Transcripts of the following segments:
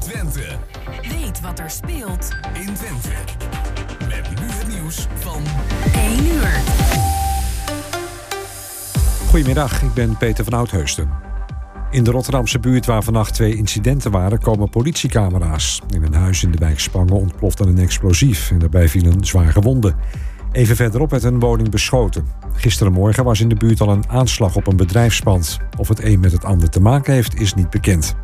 Twente. Weet wat er speelt in Twente. Met nu het nieuws van 1 uur. Goedemiddag, ik ben Peter van Oudheusden. In de Rotterdamse buurt waar vannacht twee incidenten waren, komen politiecamera's. In een huis in de wijk Spangen ontplofte een explosief en daarbij vielen zwaar gewonden. Even verderop werd een woning beschoten. Gisterenmorgen was in de buurt al een aanslag op een bedrijfspand. Of het een met het ander te maken heeft, is niet bekend.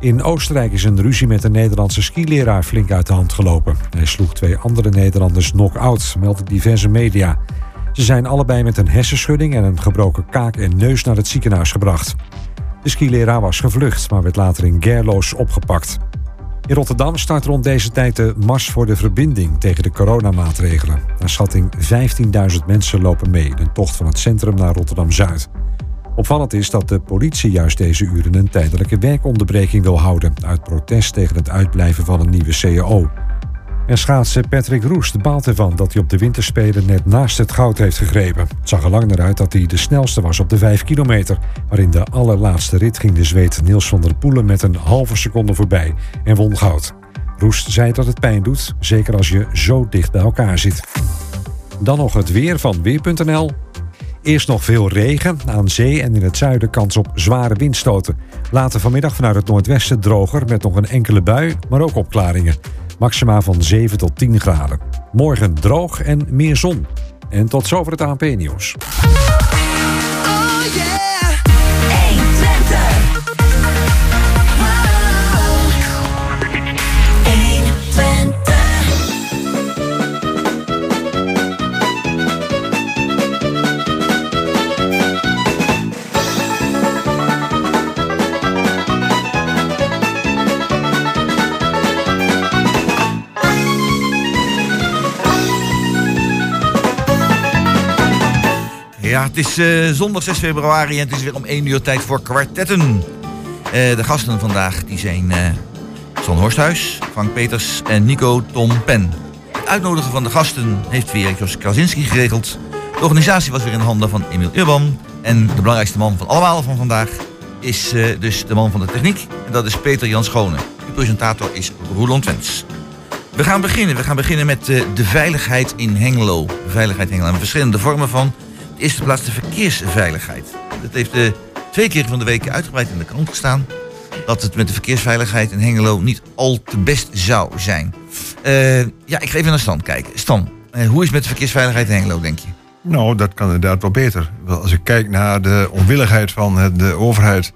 In Oostenrijk is een ruzie met een Nederlandse skileraar flink uit de hand gelopen. Hij sloeg twee andere Nederlanders knock-out, melden diverse media. Ze zijn allebei met een hersenschudding en een gebroken kaak en neus naar het ziekenhuis gebracht. De skileraar was gevlucht, maar werd later in Gerloos opgepakt. In Rotterdam start rond deze tijd de Mars voor de Verbinding tegen de coronamaatregelen. Naar schatting 15.000 mensen lopen mee in tocht van het centrum naar Rotterdam-Zuid. Opvallend is dat de politie juist deze uren een tijdelijke werkonderbreking wil houden... uit protest tegen het uitblijven van een nieuwe CAO. En schaatser Patrick Roest baalt ervan dat hij op de winterspelen net naast het goud heeft gegrepen. Het zag er lang naar uit dat hij de snelste was op de 5 kilometer. Maar in de allerlaatste rit ging de Zweed Niels van der Poelen met een halve seconde voorbij en won goud. Roest zei dat het pijn doet, zeker als je zo dicht bij elkaar zit. Dan nog het weer van Weer.nl. Eerst nog veel regen, aan zee en in het zuiden kans op zware windstoten. Later vanmiddag vanuit het noordwesten droger met nog een enkele bui, maar ook opklaringen. Maxima van 7 tot 10 graden. Morgen droog en meer zon. En tot zover het ANP-nieuws. Ja, het is eh, zondag 6 februari en het is weer om 1 uur tijd voor kwartetten. Eh, de gasten vandaag die zijn Son Horsthuis, Frank Peters en Nico Tom Pen. Het uitnodigen van de gasten heeft weer Jos Krasinski geregeld. De organisatie was weer in handen van Emiel Urban. En de belangrijkste man van allemaal van vandaag is dus de man van de techniek. En dat is Peter Jan Schone. De presentator is Roland Wens. We gaan beginnen. We gaan beginnen met de veiligheid in Hengelo. De veiligheid in Hengelo. En verschillende vormen van. De eerste plaats de verkeersveiligheid. Dat heeft eh, twee keer van de week uitgebreid in de krant gestaan. Dat het met de verkeersveiligheid in Hengelo niet al te best zou zijn. Eh, ja, ik ga even naar Stan kijken. Stan, eh, hoe is het met de verkeersveiligheid in Hengelo, denk je? Nou, dat kan inderdaad wel beter. Als ik kijk naar de onwilligheid van de overheid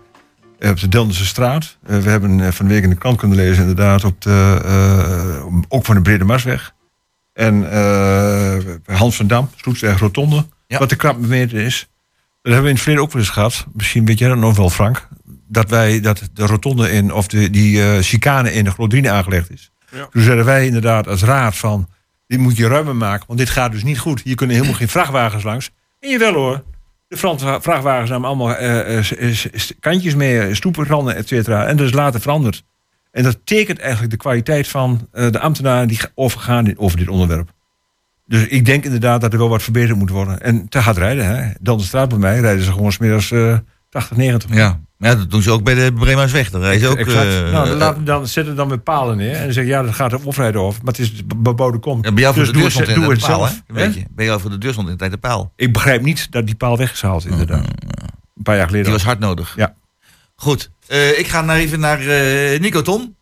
op de Deldense straat. We hebben van de week in de krant kunnen lezen, inderdaad, op de, ook van de Brede Marsweg. En Hans van Dam, Sloetsweg Rotonde, Ja. wat de krap bemeten is. Dat hebben we in het verleden ook wel eens gehad. Misschien weet jij dat nog wel, Frank. Dat wij dat de rotonde in, of de, die eh, chicane in de Glodrine aangelegd is. Toen zeiden wij inderdaad als raad van, dit moet je ruimer maken, want dit gaat dus niet goed. Hier kunnen helemaal geen vrachtwagens langs. En jawel hoor, de Franse vrachtwagens namen allemaal eh, eh, kantjes mee, stoepenranden, et cetera. En dat is later veranderd. En dat tekent eigenlijk de kwaliteit van de ambtenaren die overgaan over dit onderwerp. Dus ik denk inderdaad dat er wel wat verbeterd moet worden. En te hard rijden, hè. Dan de straat bij mij rijden ze gewoon smiddags eh 80, 90. Ja. ja, dat doen ze ook bij de Bremersweg. Dan rijden ze ook... Eh, nou, dan, dan zetten dan met palen neer. En dan zeggen ja, dat gaat op oprijden over. Maar het is bebouwde kom. ja, bij jou voor dus de doe deur stond de paal, zelf. Weet je. Bij jou voor de deur stond in de tijd de paal. Ik begrijp niet dat die paal weg is gehaald, inderdaad. Een paar jaar geleden. Die was hard nodig. Ja. Goed, eh, ik ga naar even naar eh, Nico Tom.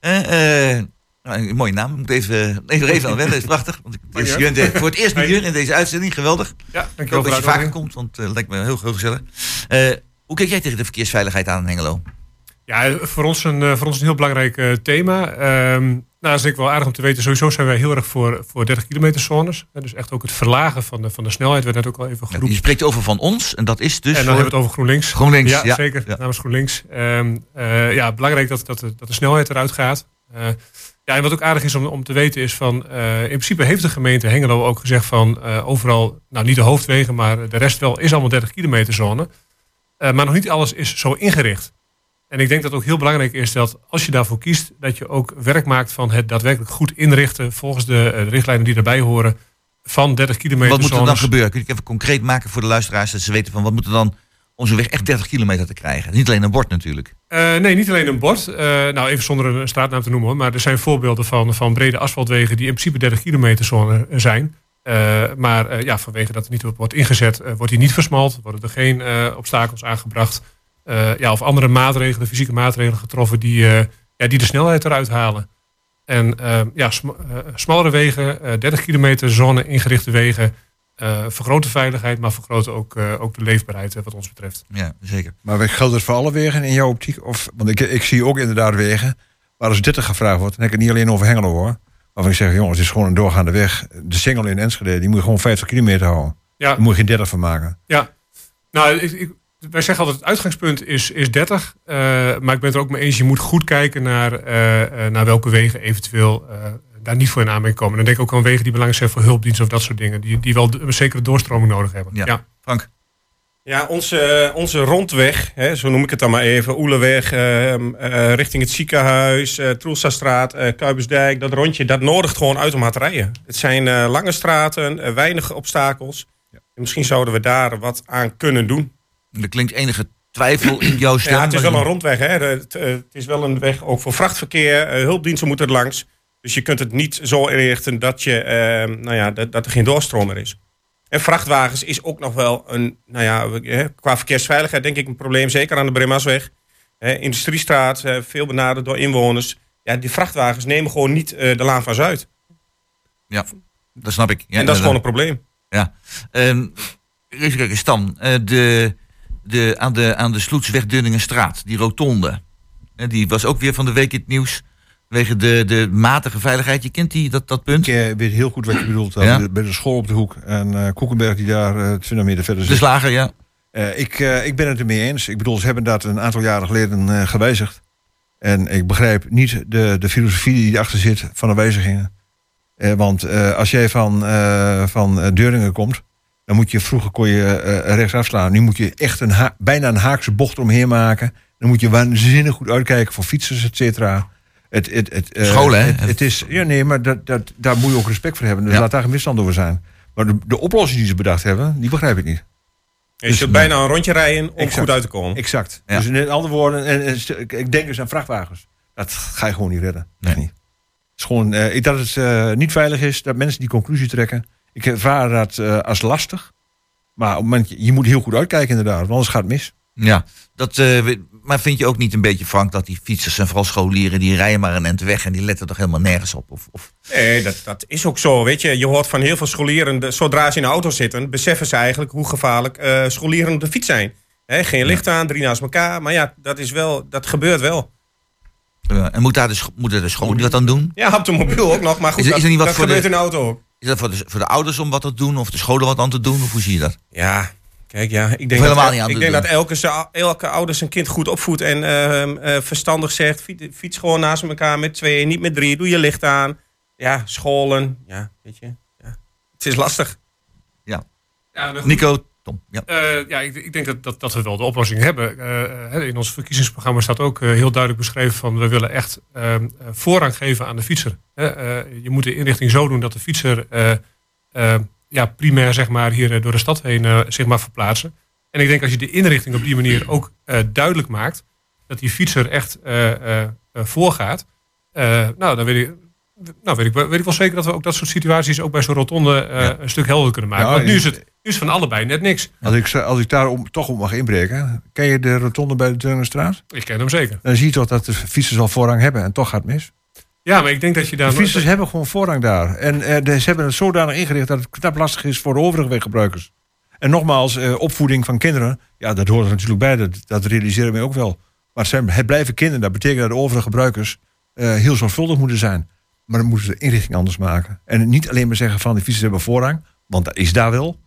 Eh, nou, een mooie naam. Ik moet even, even, even aan wennen. Dat is prachtig. Want ik, Dank je. hier- voor het eerst hier in deze uitzending. Geweldig. Ja, hoop voor dat je vaker komt, want het lijkt me heel, heel gezellig. Eh, hoe kijk jij tegen de verkeersveiligheid aan in Hengelo? Ja, voor ons een, eh, voor ons een heel belangrijk eh, thema. Ehm nou, dat is ik wel aardig om te weten. Sowieso zijn wij heel erg voor, voor 30 kilometer zones. Dus echt ook het verlagen van de, van de snelheid werd net ook al even Je geroepen. spreekt over van ons en dat is dus en dan voor... hebben we het over GroenLinks. GroenLinks, Ja, ja. zeker. Ja. Namens GroenLinks. Ehm, eh, ja, belangrijk dat, dat, de, dat de snelheid eruit gaat. Ja, en wat ook aardig is om, om te weten is van... eh, in principe heeft de gemeente Hengelo ook gezegd van... eh, overal, nou niet de hoofdwegen, maar de rest wel... is allemaal 30 kilometer zone. Eh, maar nog niet alles is zo ingericht. En ik denk dat het ook heel belangrijk is dat als je daarvoor kiest... dat je ook werk maakt van het daadwerkelijk goed inrichten... volgens de, de richtlijnen die daarbij horen... van 30 kilometer Wat moet er dan gebeuren? Kun je het even concreet maken voor de luisteraars... dat ze weten van wat moet er dan om zo'n weg echt 30 kilometer te krijgen. Niet alleen een bord natuurlijk. Eh, nee, niet alleen een bord. Eh, nou, even zonder een straatnaam te noemen. Maar er zijn voorbeelden van, van brede asfaltwegen die in principe 30 kilometer zone zijn. Eh, maar eh, ja, vanwege dat er niet op wordt ingezet, wordt die niet versmald. Worden er geen obstakels aangebracht. Ja, of andere maatregelen, fysieke maatregelen getroffen die, ja, die de snelheid eruit halen. En ja, sm- smallere wegen, eh, 30 kilometer zone ingerichte wegen. Eh, vergroten veiligheid, maar vergroten ook, eh, ook de leefbaarheid eh, wat ons betreft. Ja, zeker. Maar geldt het voor alle wegen in jouw optiek? Of, want ik, ik zie ook inderdaad wegen waar als 30 gevraagd wordt. Dan heb ik het niet alleen over Hengelo hoor. Waarvan ik zeg, jongens, het is gewoon een doorgaande weg. De single in Enschede, die moet je gewoon 50 kilometer houden. Ja, Daar moet je geen 30 van maken. Ja, nou, ik, ik- wij zeggen altijd het uitgangspunt is, is 30. eh, maar ik ben het er ook mee eens, je moet goed kijken naar, naar welke wegen eventueel eh, daar niet voor in aanmerking komen. Dan denk ik ook aan wegen die belangrijk zijn voor hulpdiensten of dat soort dingen. Die, die wel een zekere doorstroming nodig hebben. Ja. Ja. Frank. Ja, onze, onze rondweg, hè, zo noem ik het dan maar even, Oeleweg, eh, eh, richting het ziekenhuis, eh Troelstastraat, eh Kuipersdijk, dat rondje, dat nodigt gewoon uit om hard te rijden. Het zijn eh, lange straten, eh, weinig obstakels. En misschien zouden we daar wat aan kunnen doen. Er klinkt enige twijfel in jouw stem. Ja, het is wel een rondweg. Hè. Het, eh, het is wel een weg ook voor vrachtverkeer. eh, hulpdiensten moeten er langs. Dus je kunt het niet zo inrichten dat, je, eh, nou ja, dat, dat er geen doorstromer is. En vrachtwagens is ook nog wel een, nou ja, qua verkeersveiligheid denk ik een probleem. Zeker aan de Bremasweg. Industriestraat, eh, veel benaderd door inwoners. Ja, die vrachtwagens nemen gewoon niet eh, de Laan van Zuid. Dat snap ik. Ja, en dat is gewoon een probleem. Ehm, even kijken, Stan. eh, de, de, aan de, aan de Sloetsweg Dunningenstraat, die rotonde. die was ook weer van de week in het nieuws. Wegen de, de matige veiligheid. Je kent die, dat, dat punt? Ik eh, weet heel goed wat je bedoelt. Ja? Bij, de, de school op de hoek. En eh Koekenberg die daar eh 20 meter verder De zit. slager, ja. Eh, ik, ik ben het ermee eens. Ik bedoel, ze hebben dat een aantal jaren geleden gewijzigd. En ik begrijp niet de, de filosofie die erachter zit van de wijzigingen. Want als jij van, van Deuringen komt, dan moet je vroeger kon je rechts afslaan. Nu moet je echt een bijna een haakse bocht omheen maken. Dan moet je waanzinnig goed uitkijken voor fietsers, et cetera. Het, het, het, eh, Scholen, hè? Het, het is, ja, nee, maar dat, dat, daar moet je ook respect voor hebben. Dus Ja. laat daar geen misstand over zijn. Maar de, de oplossing die ze bedacht hebben, die begrijp ik niet. Je zult bijna een rondje rijden om Exact. goed uit te komen. Exact. Ja. Dus in andere woorden, en, en, ik- denk dus aan vrachtwagens. Dat ga je gewoon niet redden. Echt Nee. niet. Het is gewoon eh, dat het eh, niet veilig is, dat mensen die conclusie trekken. Ik ervaar dat eh, als lastig. Maar op het moment, je moet heel goed uitkijken inderdaad, want anders gaat het mis. Ja, dat, eh, maar vind je ook niet een beetje, Frank, dat die fietsers en vooral scholieren, die rijden maar een end weg en die letten toch helemaal nergens op? Of, of, Nee, dat, dat is ook zo. Weet je, je hoort van heel veel scholieren, zodra ze in de auto zitten, beseffen ze eigenlijk hoe gevaarlijk eh, scholieren op de fiets zijn. Hè, geen licht aan, drie naast elkaar. Maar ja, dat, is wel, dat gebeurt wel. en moet daar de, moeten de scholen wat aan doen? Ja, op de mobiel ook nog. Maar goed, Is er- is er dat, niet wat dat voor gebeurt de- in de auto ook. Is dat voor de, voor de ouders om wat te doen of de scholen wat aan te doen? Of hoe zie je dat? Ja, kijk, ja. Ik denk, dat, niet aan ik denk dat elke, elke ouder zijn kind goed opvoedt en ehm, eh, verstandig zegt. Fiets, gewoon naast elkaar met twee, niet met drie. Doe je licht aan. Ja, scholen. Ja, weet je. Ja. Het is lastig. Ja. Nico, Tom. Ja. Eh, ja, ik, ik denk dat, dat, dat we wel de oplossing hebben. Eh, in ons verkiezingsprogramma staat ook heel duidelijk beschreven van we willen echt ehm, eh, voorrang geven aan de fietser. Hè, eh, je moet de inrichting zo doen dat de fietser ja, primair zeg maar, hier eh, door de stad heen eh, zich mag verplaatsen. En ik denk als je de inrichting op die manier ook eh, duidelijk maakt, dat die fietser echt voorgaat. nou, dan weet ik, nou weet, ik, wel- weet ik wel zeker dat we ook dat soort situaties ook bij zo'n rotonde Ja. een stuk helder kunnen maken. Ja, Want nu is het nu is van allebei net niks. Als ik, als ik daar om, toch op mag inbreken. Ken je de rotonde bij de Deurenstraat? Ik ken hem zeker. Dan zie je toch dat de fietsers al voorrang hebben en toch gaat het mis. Ja, maar ik denk dat je De dan... fietsers hebben gewoon voorrang daar. En eh, de- ze hebben het zodanig ingericht dat het knap lastig is voor de overige weggebruikers. En nogmaals, eh, opvoeding van kinderen, ja, dat hoort er natuurlijk bij. Dat, dat realiseren we ook wel. Maar het, zijn, het blijven kinderen. Dat betekent dat de overige gebruikers eh, heel zorgvuldig moeten zijn. Maar dan moeten ze de inrichting anders maken. En niet alleen maar zeggen van de fietsers hebben voorrang, want dat is daar wel.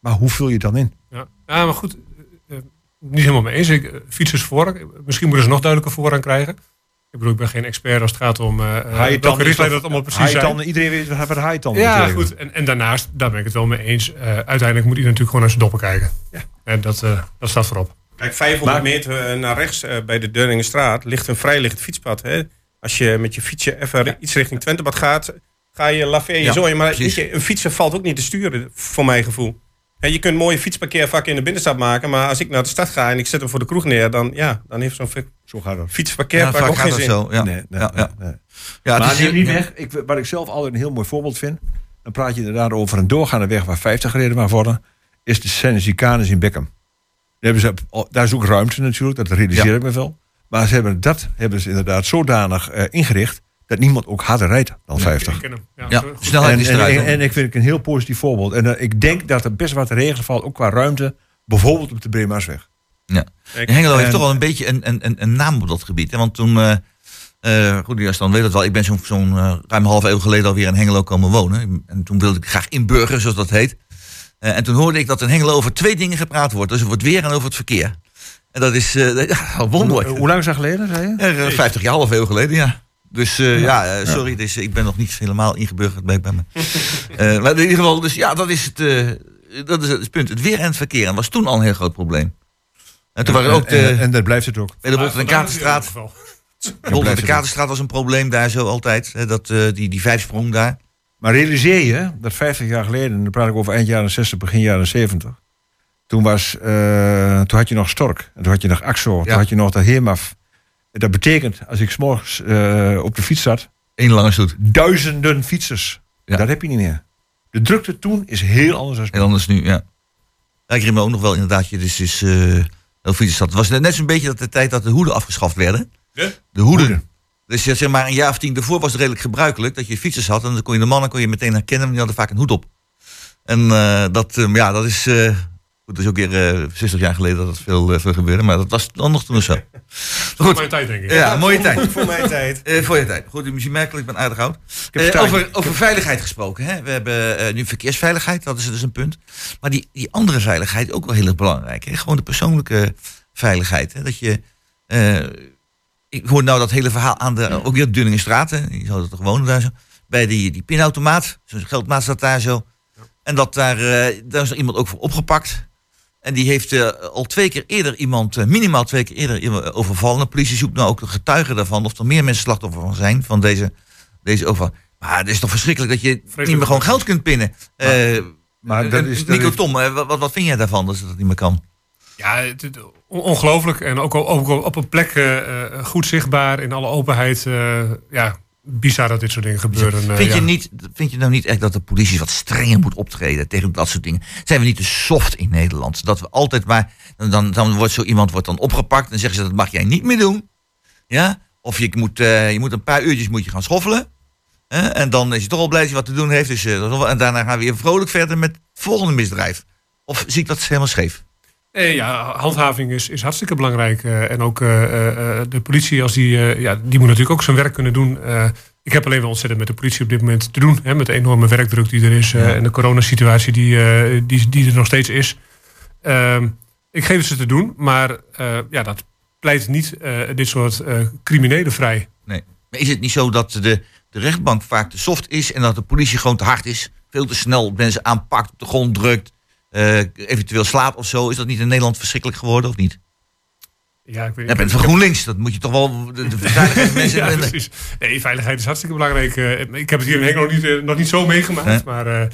Maar hoe vul je het dan in? Ja, ja maar goed, niet helemaal mee eens. Ik, fietsers voorrang. Misschien moeten ze nog duidelijker voorrang krijgen. Ik bedoel, ik ben geen expert als het gaat om eh, eh, welke richtlijnen dat allemaal precies zijn. Iedereen weet wat haaitanden Ja, betekent. goed. En, en daarnaast, daar ben ik het wel mee eens. eh, uiteindelijk moet iedereen natuurlijk gewoon naar zijn doppen kijken. Ja. En dat, eh, dat staat voorop. Kijk, 500 Maar- meter naar rechts eh, bij de Deuringenstraat ligt een vrijlicht fietspad. Hè? Als je met je fietsje even iets richting Twentebad gaat, ga je laveer je Ja, zo. Maar je, een fietser valt ook niet te sturen, voor mijn gevoel. En je kunt mooie fietsparkeervakken in de binnenstad maken. Maar als ik naar de stad ga en ik zet hem voor de kroeg neer, dan, ja, dan heeft zo'n Zo gaat dat. Ja, fietsparkeervak vaak ook geen zin. zo. Ja. Nee, nee, ja, ja. nee, nee. Ja, het maar neem niet ja. weg. Ik, wat ik zelf altijd een heel mooi voorbeeld vind. Dan praat je inderdaad over een doorgaande weg waar 50 gereden mag worden. Is de Senesicanis in Beckham. Daar, hebben ze, daar is ook ruimte natuurlijk, dat realiseer Ja. ik me wel. Maar ze hebben dat hebben ze inderdaad zodanig eh, ingericht dat niemand ook harder rijdt dan 50. Ik ken hem. Ja, snelheid En, is en, eruit. en, en ik vind het een heel positief voorbeeld. En eh, ik denk dat er best wat regels valt, ook qua ruimte. Bijvoorbeeld op de Breemarsweg. Ja. Ik- Hengelo heeft toch wel een beetje een, een, een, een naam op dat gebied. Hè? Want toen, eh eh goed, Jas dan weet het wel, ik ben zo'n zo'n eh, ruim een half eeuw geleden alweer in Hengelo komen wonen. En toen wilde ik graag inburgeren, zoals dat heet. Eh, en toen hoorde ik dat in Hengelo over twee dingen gepraat wordt. Dus over het weer en over het verkeer. En dat is eh ja, wonderlijk. Hoe, hoe lang is dat geleden, zei je? Eh, 50 jaar, half eeuw geleden, ja. Dus eh, ja, eh, sorry, dus, ik ben nog niet helemaal ingeburgerd bij, bij me. Eh, maar in ieder geval, dus ja, dat is, het, eh, dat is het punt. Het weer en het verkeer. En was toen al een heel groot probleem. En toen waren er ook de, en, en dat blijft het ook. bij de Wolter en Katerstraat. de. Katerstraat was een probleem daar zo altijd. Hè, dat, eh, die, die vijfsprong daar. Maar realiseer je dat 50 jaar geleden, en dan praat ik over eind jaren 60, begin jaren 70. Toen, was, eh, toen had je nog Stork, en toen had je nog Axo, Ja. toen had je nog de Heermaf. En Dat betekent, als ik s'morgens eh op de fiets zat, Eén lange stoet. duizenden fietsers. Ja. Dat heb je niet meer. De drukte toen is heel anders dan En anders nu, ja. Ja, ik herinner me ook nog wel inderdaad, je dus is, eh heel fietsen zat. Het was net, zo'n beetje dat de tijd dat de hoeden afgeschaft werden. De? De hoeden. Hoeden. Dus zeg maar een jaar of tien daarvoor was het redelijk gebruikelijk dat je fietsers had. En dan kon je de mannen kon je meteen herkennen, want die hadden vaak een hoed op. En eh, dat, eh, ja, dat is, eh, goed, dat is ook weer eh 60 jaar geleden dat het veel, eh, veel gebeurde. Maar dat was dan nog toen zo. Goed, tijd, denk ik. ja, mooie tijd. Voor mijn tijd. Eh, voor je tijd. Goed, misschien merkelijk, ik ben aardig oud. Eh, over, over veiligheid gesproken. Hè? We hebben eh, nu verkeersveiligheid, dat is dus een punt. Maar die, die andere veiligheid ook wel heel erg belangrijk. Hè? Gewoon de persoonlijke veiligheid. Hè? Dat je, eh, ik hoor nou dat hele verhaal aan de, ook weer Dunningenstraat. Hè? Die zouden toch wonen daar zo. Bij die, die pinautomaat. Zo'n geldmaat staat daar zo. En dat daar, eh, daar is er iemand ook voor opgepakt. En die heeft eh, al twee keer eerder iemand, eh, minimaal twee keer eerder iemand overvallen. De politie zoekt nou ook de getuigen daarvan. Of er meer mensen slachtoffer van zijn. Van deze, deze overval. Maar het is toch verschrikkelijk dat je niet meer gewoon geld kunt pinnen. Eh, Maar dat eh, is, Nico Tom, eh, wat, wat vind jij daarvan dat dat niet meer kan? Ja, het, het- on- ongelooflijk. En ook, al- ook op een plek eh, eh, goed zichtbaar, in alle openheid. eh, ja, bizar dat dit soort dingen gebeuren. eh, Vind, je ja. niet, vind je nou niet echt dat de politie wat strenger moet optreden tegen dat soort dingen? Zijn we niet te soft in Nederland? Dat we altijd maar. Dan, dan, wordt zo iemand wordt dan opgepakt en zeggen ze dat mag jij niet meer doen. Ja? Of je moet, eh, je moet een paar uurtjes moet je gaan schoffelen. Hè? En dan is hij toch al blij dat hij wat te doen heeft. Dus, eh, en daarna gaan we weer vrolijk verder met het volgende misdrijf. Of zie ik dat helemaal scheef? Nee, ja, handhaving is, is hartstikke belangrijk. eh, en ook eh, eh, de politie, als die, ja, die moet natuurlijk ook zijn werk kunnen doen. Ik heb alleen wel ontzettend met de politie op dit moment te doen. Hè, met de enorme werkdruk die er is. En de coronasituatie die, die, die er nog steeds is. Ehm, ik geef het ze te doen, maar ja, dat pleit niet dit soort criminelen vrij. Nee. Maar is het niet zo dat de, de rechtbank vaak te soft is en dat de politie gewoon te hard is? Veel te snel mensen aanpakt, op de grond drukt, eh, eventueel slaat of zo. Is dat niet in Nederland verschrikkelijk geworden of niet? Ja, ik weet Je bent van GroenLinks, dat moet je toch wel. De, de veiligheidsmensen. ja, precies. Nee, veiligheid is hartstikke belangrijk. Eh, ik heb het hier in Hengelo niet, eh, nog niet zo meegemaakt. Maar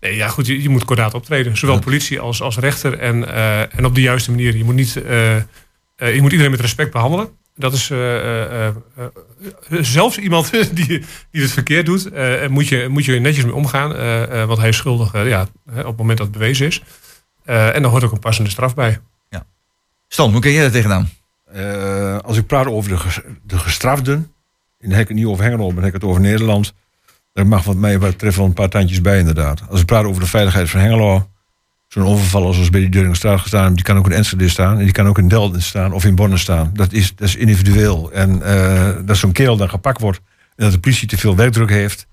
nee, ja, goed, je, je moet kordaat optreden. Zowel politie als, als rechter. En, en op de juiste manier. Je moet, niet, je moet iedereen met respect behandelen. Dat is eh, eh, eh, zelfs iemand die, die het verkeerd doet, eh, moet, je, moet je netjes mee omgaan. eh, eh, want hij is schuldig ja, hè, op het moment dat het bewezen is. Eh, en daar hoort ook een passende straf bij. Stan, hoe ken jij daar tegenaan? Eh, als ik praat over de, ges- de gestraften, en dan heb ik het niet over Hengelo, maar dan heb ik het over Nederland. Daar mag wat mij betreft wel een paar tandjes bij inderdaad. Als ik praat over de veiligheid van Hengelo, zo'n overvaller zoals bij die Deuringstraat gestaan, die kan ook in Enschede staan, en die kan ook in Delden staan of in Bonn staan. Dat is, dat is individueel. En eh, dat zo'n kerel dan gepakt wordt en dat de politie te veel werkdruk heeft.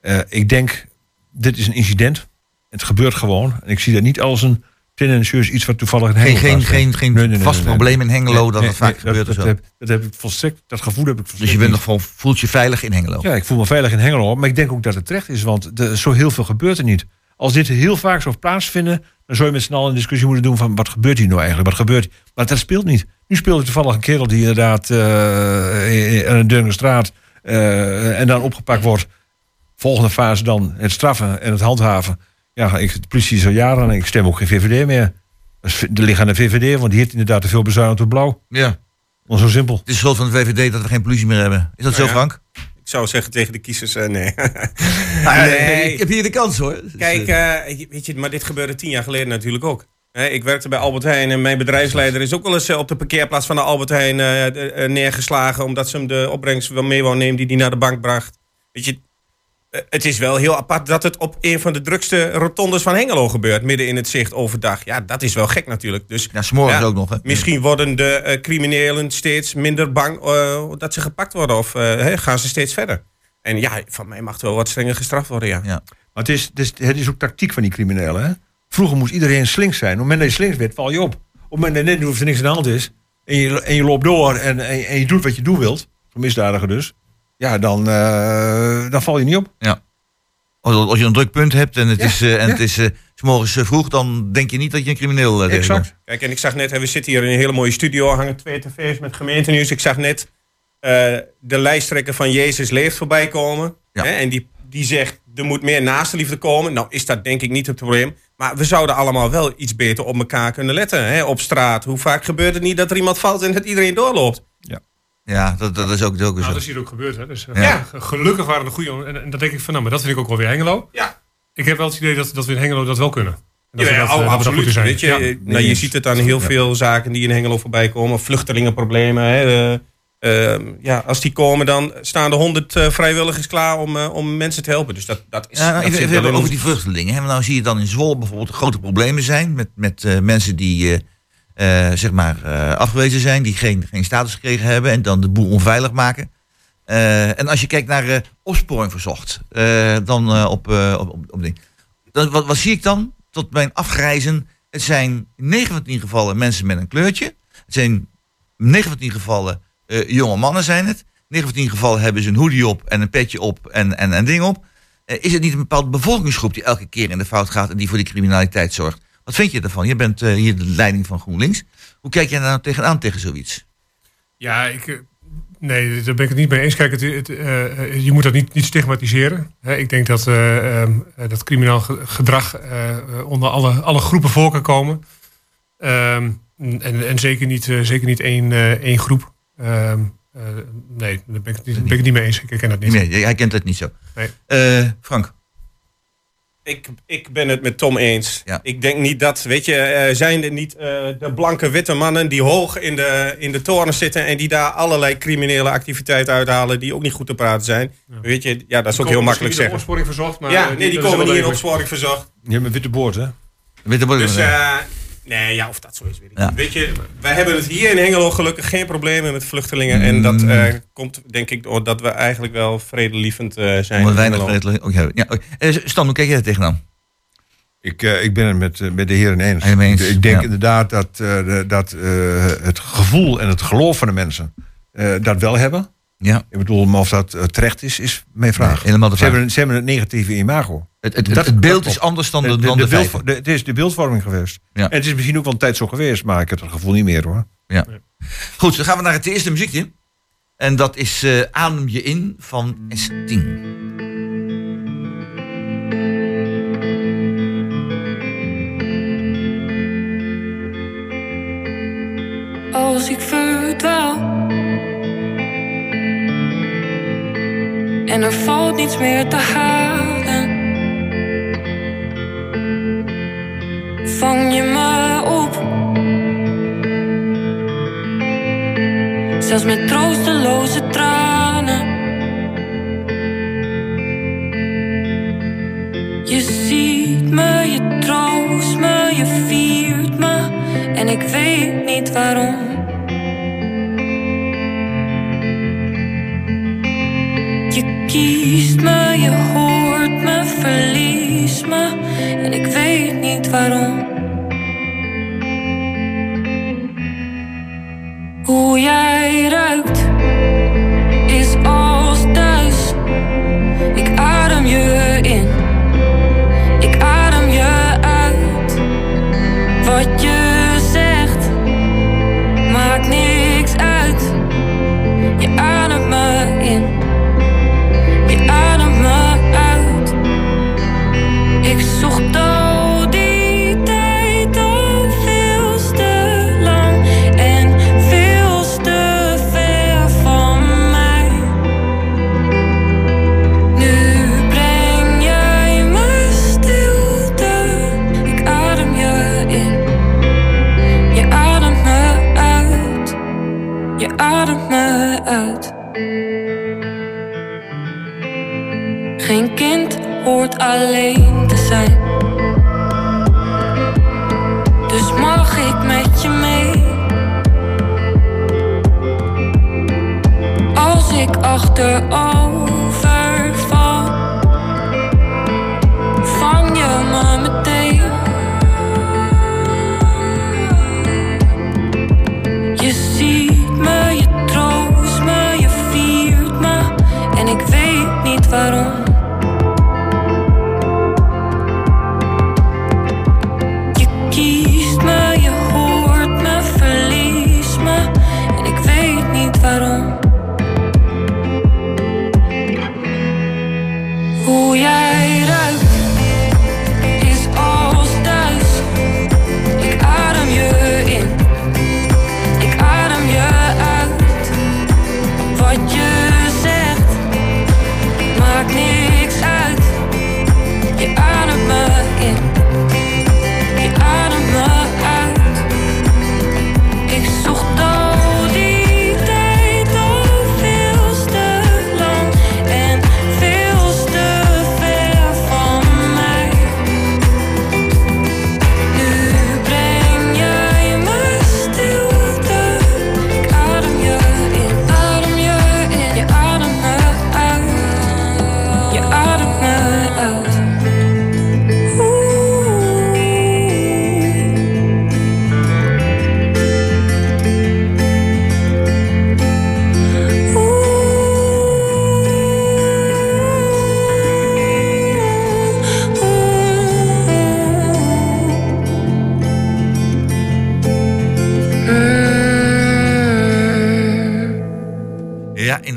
Eh, ik denk, dit is een incident. Het gebeurt gewoon. En ik zie dat niet als een tendentieus iets wat toevallig in Geen, Hengelo geen, geen, geen Nee, nee, nee, vast nee, probleem in Hengelo dat het vaak gebeurt dat, dat, heb, dat heb ik volstrekt, dat gevoel heb ik volstrekt Dus je bent nog voelt je veilig in Hengelo. Ja, ik voel me veilig in Hengelo, maar ik denk ook dat het terecht is, want zo heel veel gebeurt er niet. Als dit heel vaak zou plaatsvinden, dan zou je met z'n allen een discussie moeten doen van wat gebeurt hier nou eigenlijk, wat gebeurt Maar dat speelt niet. Nu speelt er toevallig een kerel die inderdaad eh in een Deurne straat eh, en dan opgepakt wordt. Volgende fase dan het straffen en het handhaven. Ja, ik, de politie is al jaren en ik stem ook geen VVD meer. De ligt aan de VVD, want die heeft inderdaad te veel bezuinigd op blauw. Ja. Is zo simpel. Het is schuld van de VVD dat we geen politie meer hebben. Is dat zo, ja. Frank? Zou zeggen tegen de kiezers, eh, nee. Nou, Nee. Ik heb hier de kans hoor. Dus, Kijk, eh, eh, weet je, maar dit gebeurde tien jaar geleden natuurlijk ook. Ik werkte bij Albert Heijn en mijn bedrijfsleider is ook wel eens eh, op de parkeerplaats van de Albert Heijn eh, eh, neergeslagen. Omdat ze hem de opbrengst wel mee wou nemen die hij naar de bank bracht. Weet je, eh, het is wel heel apart dat het op een van de drukste rotondes van Hengelo gebeurt. Midden in het zicht overdag. Ja, dat is wel gek natuurlijk. Dus ja, s'morgens ja, ook nog. Hè? Misschien worden de eh, criminelen steeds minder bang eh, dat ze gepakt worden. Of eh, gaan ze steeds verder. En ja, van mij mag het wel wat strenger gestraft worden, ja. Ja. Maar het is, het is, het is ook tactiek van die criminelen. Hè? Vroeger moest iedereen slinks zijn. Op het moment dat je slinks werd, val je op. Op het moment dat net of er niks aan de hand is... en je, en je loopt door en, en, en je doet wat je doen wilt... zo'n misdadiger dus... ja, dan, eh, dan val je niet op. Als, als je een druk punt hebt en het Ja, is, eh, en ja. het is eh, 's morgens vroeg, dan denk je niet dat je een crimineel uh, Exact. Kijk, en ik zag net, hè, we zitten hier in een hele mooie studio, hangen twee tv's met gemeentenieuws. Ik zag net eh, de lijsttrekker van Jezus Leeft voorbij komen. Ja. Hè, en die, die zegt, er moet meer naastenliefde komen. Nou is dat denk ik niet het probleem. Maar we zouden allemaal wel iets beter op elkaar kunnen letten. Hè, op straat. Hoe vaak gebeurt het niet dat er iemand valt en dat iedereen doorloopt? Ja, dat, dat is ook, dat is ook Nou, zo. dat is hier ook gebeurd. Hè. Dus, eh, Ja. Gelukkig waren er goede... En, en dat denk ik van, nou, maar dat vind ik ook wel weer Hengelo. Ja. Ik heb wel het idee dat, dat we in Hengelo dat wel kunnen. En dat we Ja, dat, oh, eh, absoluut. goed in zijn. Weet je, Ja. eh, nou, je ziet het aan heel veel zaken die in Hengelo voorbij komen. Vluchtelingenproblemen. Hè, eh, eh, ja, als die komen, dan staan er honderd eh, vrijwilligers klaar om, eh, om mensen te helpen. Dus dat, dat is. Ja, nou, dat even, over ons- die vluchtelingen. Hè. Nou zie je dan in Zwolle bijvoorbeeld grote problemen zijn met, met eh, mensen die eh, zeg maar eh, afgewezen zijn, die geen, geen status gekregen hebben en dan de boel onveilig maken. Eh, en als je kijkt naar opsporing verzocht, dan op, op, op, op ding. Dan, wat, wat zie ik dan? Tot mijn afgrijzen. Het zijn in 9 van 10 gevallen mensen met een kleurtje. Het zijn in 9 van 10 gevallen jonge mannen zijn het. 9 van 10 gevallen hebben ze een hoodie op en een petje op en, en een ding op. Is het niet een bepaalde bevolkingsgroep die elke keer in de fout gaat en die voor die criminaliteit zorgt? Wat vind je ervan? Je bent eh, hier de leiding van GroenLinks. Hoe kijk jij daar nou tegenaan tegen zoiets? Ja, ik, eh, nee, daar ben ik het niet mee eens. Kijk, het, het, eh, je moet dat niet, niet stigmatiseren. Ik denk dat, eh, dat criminaal ge- gedrag onder alle, alle groepen voor kan komen. Ehm, en, en zeker niet, zeker niet één, één groep. Ehm, eh, nee, daar ben ik, niet, ben ik het niet mee eens. Ik herken dat niet. Nee, jij kent het niet zo. Nee. Frank, Ik, ik ben het met Tom eens. Ja. Ik denk niet dat, weet je, eh, zijn er niet eh, de blanke witte mannen die hoog in de, in de toren zitten en die daar allerlei criminele activiteiten uithalen die ook niet goed te praten zijn. Weet je, ja, dat is ook heel makkelijk zeggen. opsporing verzocht, maar Ja, eh, nee, die komen niet in opsporing verzocht. Je hebt een witte boord, hè? je wat Dus, eh, nee, ja, of dat zo is, weet ik Ja. niet. Weet je, wij hebben het hier in Hengelo gelukkig geen problemen met vluchtelingen. En dat Mm. eh, komt, denk ik, doordat we eigenlijk wel vredelievend eh, zijn. Omdat in weinig vredelijk ook hebben. Ja, oké. Eh, Stan, hoe kijk jij er tegenaan? Ik, eh, ik ben het met, met de heren eens. Eens, Ik, ik denk ja. inderdaad dat, eh, dat eh, het gevoel en het geloof van de mensen eh, dat wel hebben. Ja, Ik bedoel, maar of dat eh, terecht is, is mijn vraag. Nee, helemaal de ze, vraag. hebben, ze hebben het negatieve imago. het, het, het, Dat- het beeld is anders dan de, De, dan de, de beeld- feiten. de- het is de beeldvorming geweest. Ja. En het is misschien ook wel een tijd zo geweest, maar ik heb het gevoel niet meer hoor. Ja. Goed, dan gaan we naar het eerste muziekje. En dat is eh Adem je in van S10. als ik verdwaal. En er valt niets meer te halen. Vang je me op. Zelfs met troosteloze tranen. Je ziet me, je troost me, je viert me. En ik weet niet waarom. Weet ik achterover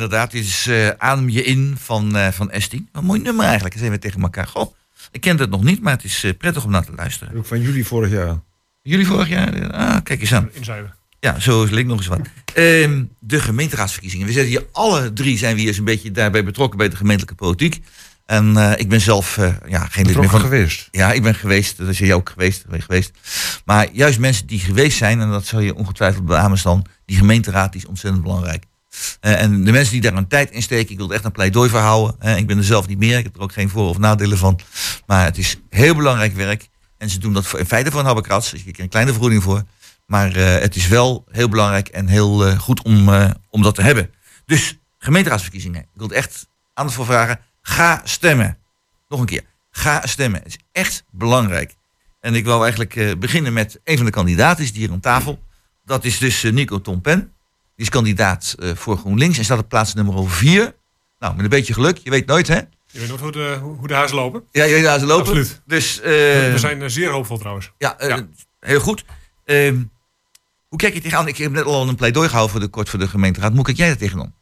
inderdaad. Dit is eh, Adem je in van, eh van S10. Een mooi nummer eigenlijk. Dan zijn we tegen elkaar. Goh, ik ken het nog niet, maar het is eh, prettig om naar te luisteren. Ook van juli vorig jaar. Jullie vorig jaar? Ah, kijk eens aan. In Zuiden. Ja, zo is link nog eens wat. Ehm, de gemeenteraadsverkiezingen. We zitten hier alle drie zijn we hier eens een beetje daarbij betrokken bij de gemeentelijke politiek. En eh, ik ben zelf eh, ja, geen lid meer Betrokken van. geweest. Ja, ik ben geweest. Dat is jij ook geweest. Ben je geweest. Maar juist mensen die geweest zijn, en dat zal je ongetwijfeld beamen dan, die gemeenteraad die is ontzettend belangrijk. Eh, en de mensen die daar een tijd in steken, ik wil er echt een pleidooi voor houden. Eh, ik ben er zelf niet meer, ik heb er ook geen voor- of nadelen van. Maar het is heel belangrijk werk. En ze doen dat in feite voor een habbekrats. Dus krijgt een kleine vergoeding voor. Maar eh, het is wel heel belangrijk en heel eh, goed om, om dat te hebben. Dus gemeenteraadsverkiezingen. Ik wil er echt aandacht voor vragen. Ga stemmen. Nog een keer. Ga stemmen. Het is echt belangrijk. En ik wil eigenlijk beginnen met een van de kandidaten, die hier aan tafel. Dat is dus Nico Tompen. Die is kandidaat eh, voor GroenLinks en staat op plaats nummer 4. Nou, met een beetje geluk, je weet nooit hè. Je weet nooit hoe de, hoe de huizen lopen. Ja, je weet waar ze lopen. Absoluut. Dus eh, We zijn eh, zeer hoopvol trouwens. ja, eh, Ja. heel goed. Ehm, hoe kijk je tegenaan? Ik heb net al een pleidooi gehouden voor de kort voor de gemeenteraad. Hoe kijk jij daar tegenaan?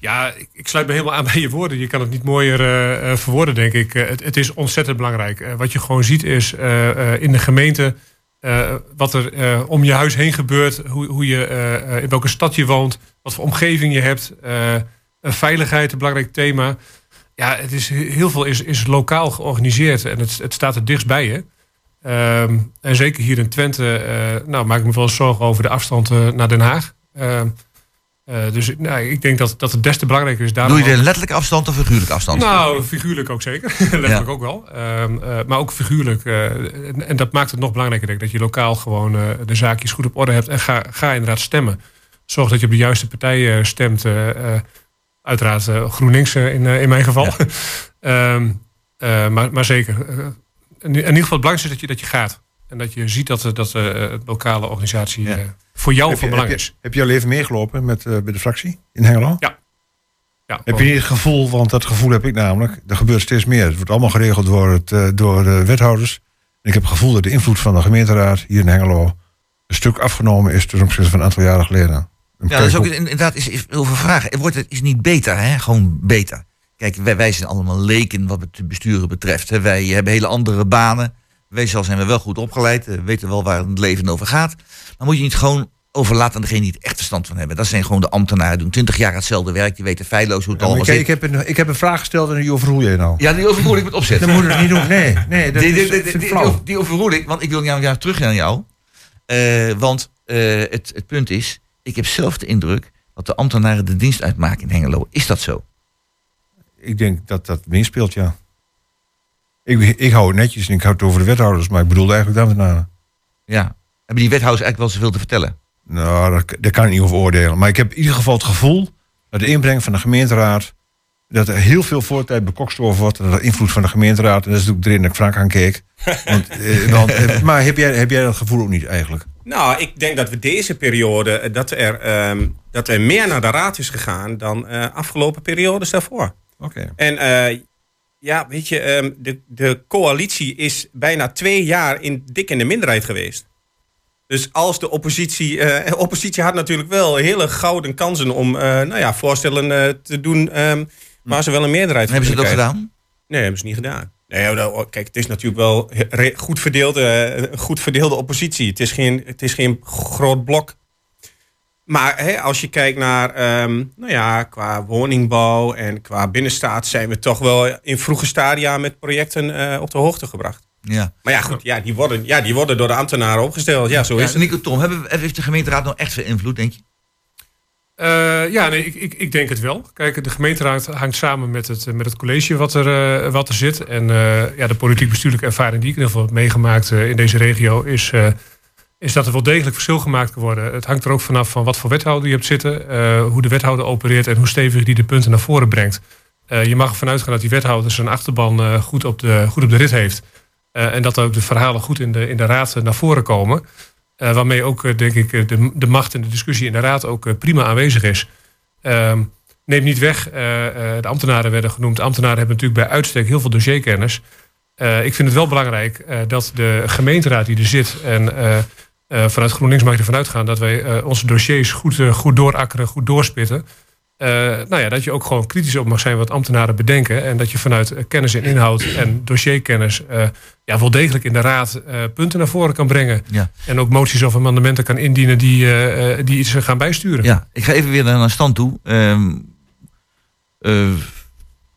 Ja, ik, ik sluit me helemaal aan bij je woorden. Je kan het niet mooier eh, eh, verwoorden, denk ik. Eh, het, het is ontzettend belangrijk. Eh, wat je gewoon ziet is eh, eh, in de gemeente... eh, wat er eh, om je huis heen gebeurt. Hoe, hoe je, eh, in welke stad je woont. Wat voor omgeving je hebt. veiligheid, een belangrijk thema. Ja, het is, heel veel is, is lokaal georganiseerd. En het, het staat er dichtst bij je. Ehm, en zeker hier in Twente nou, maak ik me wel zorgen over de afstand naar Den Haag. Eh, dus nou, ik denk dat, dat het des te belangrijker is. daarom Doe je de letterlijke afstand of figuurlijke afstand? nou, figuurlijk ook zeker. Letterlijk Ja. ook wel. Ehm, eh, maar ook figuurlijk. eh, en, en dat maakt het nog belangrijker, denk ik. Dat je lokaal gewoon de zaakjes goed op orde hebt. En ga, ga inderdaad stemmen. Zorg dat je op de juiste partijen stemt. uiteraard GroenLinks in, in mijn geval. Ehm, eh, maar, maar zeker. in, in ieder geval het belangrijkste is dat je, dat je gaat. En dat je ziet dat, eh, dat de eh, lokale organisatie Ja. eh, voor jou Heb van je, belang heb, je, is. heb je al even meegelopen met, bij de fractie in Hengelo? Ja. Ja, Heb je niet het gevoel, want dat gevoel heb ik namelijk, er gebeurt steeds meer. Het wordt allemaal geregeld door, het, eh, door de wethouders. En ik heb het gevoel dat de invloed van de gemeenteraad hier in Hengelo een stuk afgenomen is ten opzichte van een aantal jaren geleden. Dan Ja, dat is ook inderdaad is, is heel veel vragen. Het wordt het is niet beter, hè? Gewoon beter. Kijk, wij, wij zijn allemaal leken wat het besturen betreft. Hè? Wij hebben hele andere banen. Weesal zijn we wel goed opgeleid, eh, weten wel waar het leven over gaat. Maar moet je niet gewoon overlaten aan degene die het echt verstand van hebben. Dat zijn gewoon de ambtenaren, doen twintig jaar hetzelfde werk. Die weten feilloos hoe het Ja, allemaal ik, ik, zit. heb een, ik heb een vraag gesteld en die overroel jij nou. Ja, die overroel ik met opzet. Dat moet je dus niet doen. Nee, nee dat die, is, die, ik die, flauw. die overroel ik, want ik wil jou, jou terug naar jou. Eh, want eh, het, het punt is, ik heb zelf de indruk dat de ambtenaren de dienst uitmaken in Hengelo. Is dat zo? Ik denk dat dat meespeelt, ja. Ik, ik hou het netjes en ik hou het over de wethouders, maar ik bedoelde eigenlijk de ambtenaren. Ja. Hebben die wethouders eigenlijk wel zoveel te vertellen? Nou, daar, daar kan ik niet over oordelen. Maar ik heb in ieder geval het gevoel dat de inbreng van de gemeenteraad... dat er heel veel voortijd bekokstoven wordt. Dat er invloed van de gemeenteraad... en dat is natuurlijk de reden dat ik Frank aankeek. Want, eh, want, eh, maar heb jij, heb jij dat gevoel ook niet eigenlijk? Nou, ik denk dat we deze periode, eh, dat er, ehm, dat er meer naar de raad is gegaan dan eh, afgelopen periodes daarvoor. Oké. En eh, ja, weet je, ehm, de, de coalitie is bijna twee jaar in, dik in de minderheid geweest. Dus als de oppositie, eh, oppositie had natuurlijk wel hele gouden kansen om eh, nou ja, voorstellen eh, te doen ehm, waar ze wel een meerderheid Hebben ze dat gedaan? Nee, hebben ze niet gedaan. Nee, nou, kijk, het is natuurlijk wel goed verdeelde, eh, goed verdeelde oppositie. Het is geen, het is geen groot blok. Maar hè, als je kijkt naar, ehm, nou ja, qua woningbouw en qua binnenstaat zijn we toch wel in vroege stadia met projecten eh, op de hoogte gebracht. Ja. Maar ja, goed, ja, die, worden, ja, die worden door de ambtenaren opgesteld. Ja, zo is het. Nico Tom, hebben, we- heeft de gemeenteraad nou echt veel invloed, denk je? Eh, ja, nee, ik, ik, ik denk het wel. Kijk, de gemeenteraad hangt samen met het, met het college wat er, eh, wat er zit. En eh, ja, de politiek-bestuurlijke ervaring die ik in ieder geval heb meegemaakt eh, in deze regio... Is, eh, is dat er wel degelijk verschil gemaakt kan worden. Het hangt er ook vanaf van wat voor wethouder je hebt zitten... eh, hoe de wethouder opereert en hoe stevig die de punten naar voren brengt. Eh, je mag ervan uitgaan dat die wethouder zijn achterban eh, goed, op de, goed op de rit heeft. En dat ook de verhalen goed in de, in de raad naar voren komen... Waarmee ook, denk ik, de, de macht en de discussie in de raad ook prima aanwezig is. Ehm, neem niet weg, de ambtenaren werden genoemd. Ambtenaren hebben natuurlijk bij uitstek heel veel dossierkennis. Ik vind het wel belangrijk dat de gemeenteraad die er zit... en eh, vanuit GroenLinks mag je ervan uitgaan... dat wij eh, onze dossiers goed, eh, goed doorakkeren, goed doorspitten... Nou ja, dat je ook gewoon kritisch op mag zijn wat ambtenaren bedenken. En dat je vanuit kennis en inhoud en dossierkennis ja, wel degelijk in de raad punten naar voren kan brengen. Ja. En ook moties of amendementen kan indienen die, die iets gaan bijsturen. Ja, ik ga even weer naar een stand toe. Ehm, eh,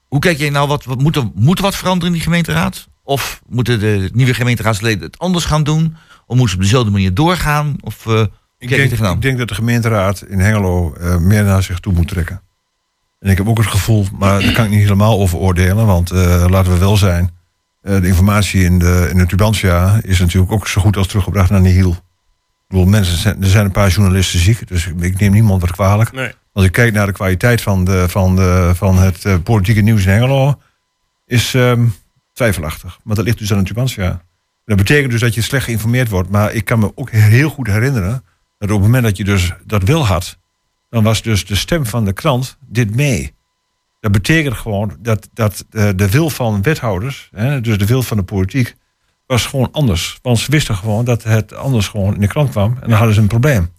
hoe kijk jij nou, wat, wat moet, er, moet er wat veranderen in die gemeenteraad? Of moeten de nieuwe gemeenteraadsleden het anders gaan doen? Of moeten ze op dezelfde manier doorgaan? Of eh, Ik denk, ik denk dat de gemeenteraad in Hengelo eh, meer naar zich toe moet trekken. En ik heb ook het gevoel, maar daar kan ik niet helemaal over oordelen. Want eh, laten we wel zijn, eh, de informatie in de, in de Tubantia is natuurlijk ook zo goed als teruggebracht naar Nihil. Ik bedoel, mensen zijn, er zijn een paar journalisten ziek, dus ik, neem niemand wat kwalijk. Nee. Als ik kijk naar de kwaliteit van, de, van, de, van het politieke nieuws in Hengelo, is ehm, twijfelachtig. Maar dat ligt dus aan de Tubantia. Dat betekent dus dat je slecht geïnformeerd wordt. Maar ik kan me ook heel goed herinneren dat op het moment dat je dus dat wil had, dan was dus de stem van de krant dit mee. Dat betekent gewoon dat, dat eh, de wil van wethouders, hè, dus de wil van de politiek, was gewoon anders. Want ze wisten gewoon dat het anders gewoon in de krant kwam. En dan hadden ze een probleem.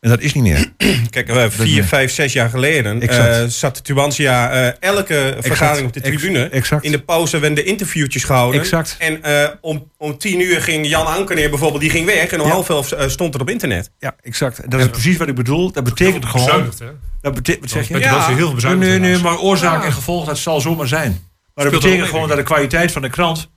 En dat is niet meer. Kijk, eh, vier, vijf, zes jaar geleden eh, zat de Tubantia eh, elke vergadering op de tribune. exact. In de pauze werden de interviewtjes gehouden. Exact. En eh, om, om tien uur ging Jan Ankeneer bijvoorbeeld, die ging weg. En om Ja. half elf eh, stond het op internet. Ja, exact. Dat is precies wat ik bedoel. Dat betekent gewoon. Bezuinigd, hè? Dat betekent, wat zeg je? Dat wel heel veel Nee, bezuinigd nee, nee, maar oorzaak en gevolg, dat zal zomaar zijn. Maar dat betekent gewoon dat de kwaliteit van de krant...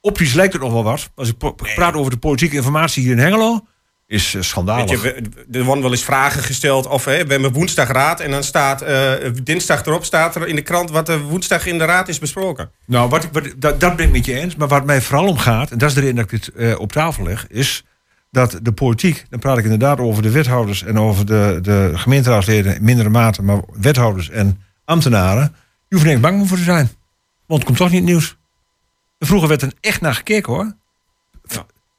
Optisch lijkt het nog wel wat. Als ik praat over de politieke informatie hier in Hengelo... is eh, schandalig. Weet je, we- er worden wel eens vragen gesteld. Of hè, we hebben woensdag raad. En dan staat eh, dinsdag erop staat er in de krant wat er woensdag in de raad is besproken. Nou, wat, dat, dat ben ik met je eens. Maar wat mij vooral om gaat... en dat is de reden dat ik dit eh, op tafel leg... is dat de politiek... dan praat ik inderdaad over de wethouders... en over de, de gemeenteraadsleden in mindere mate... maar wethouders en ambtenaren... je hoeft er niet bang voor te zijn. Want het komt toch niet nieuws. Vroeger werd er echt naar gekeken, hoor.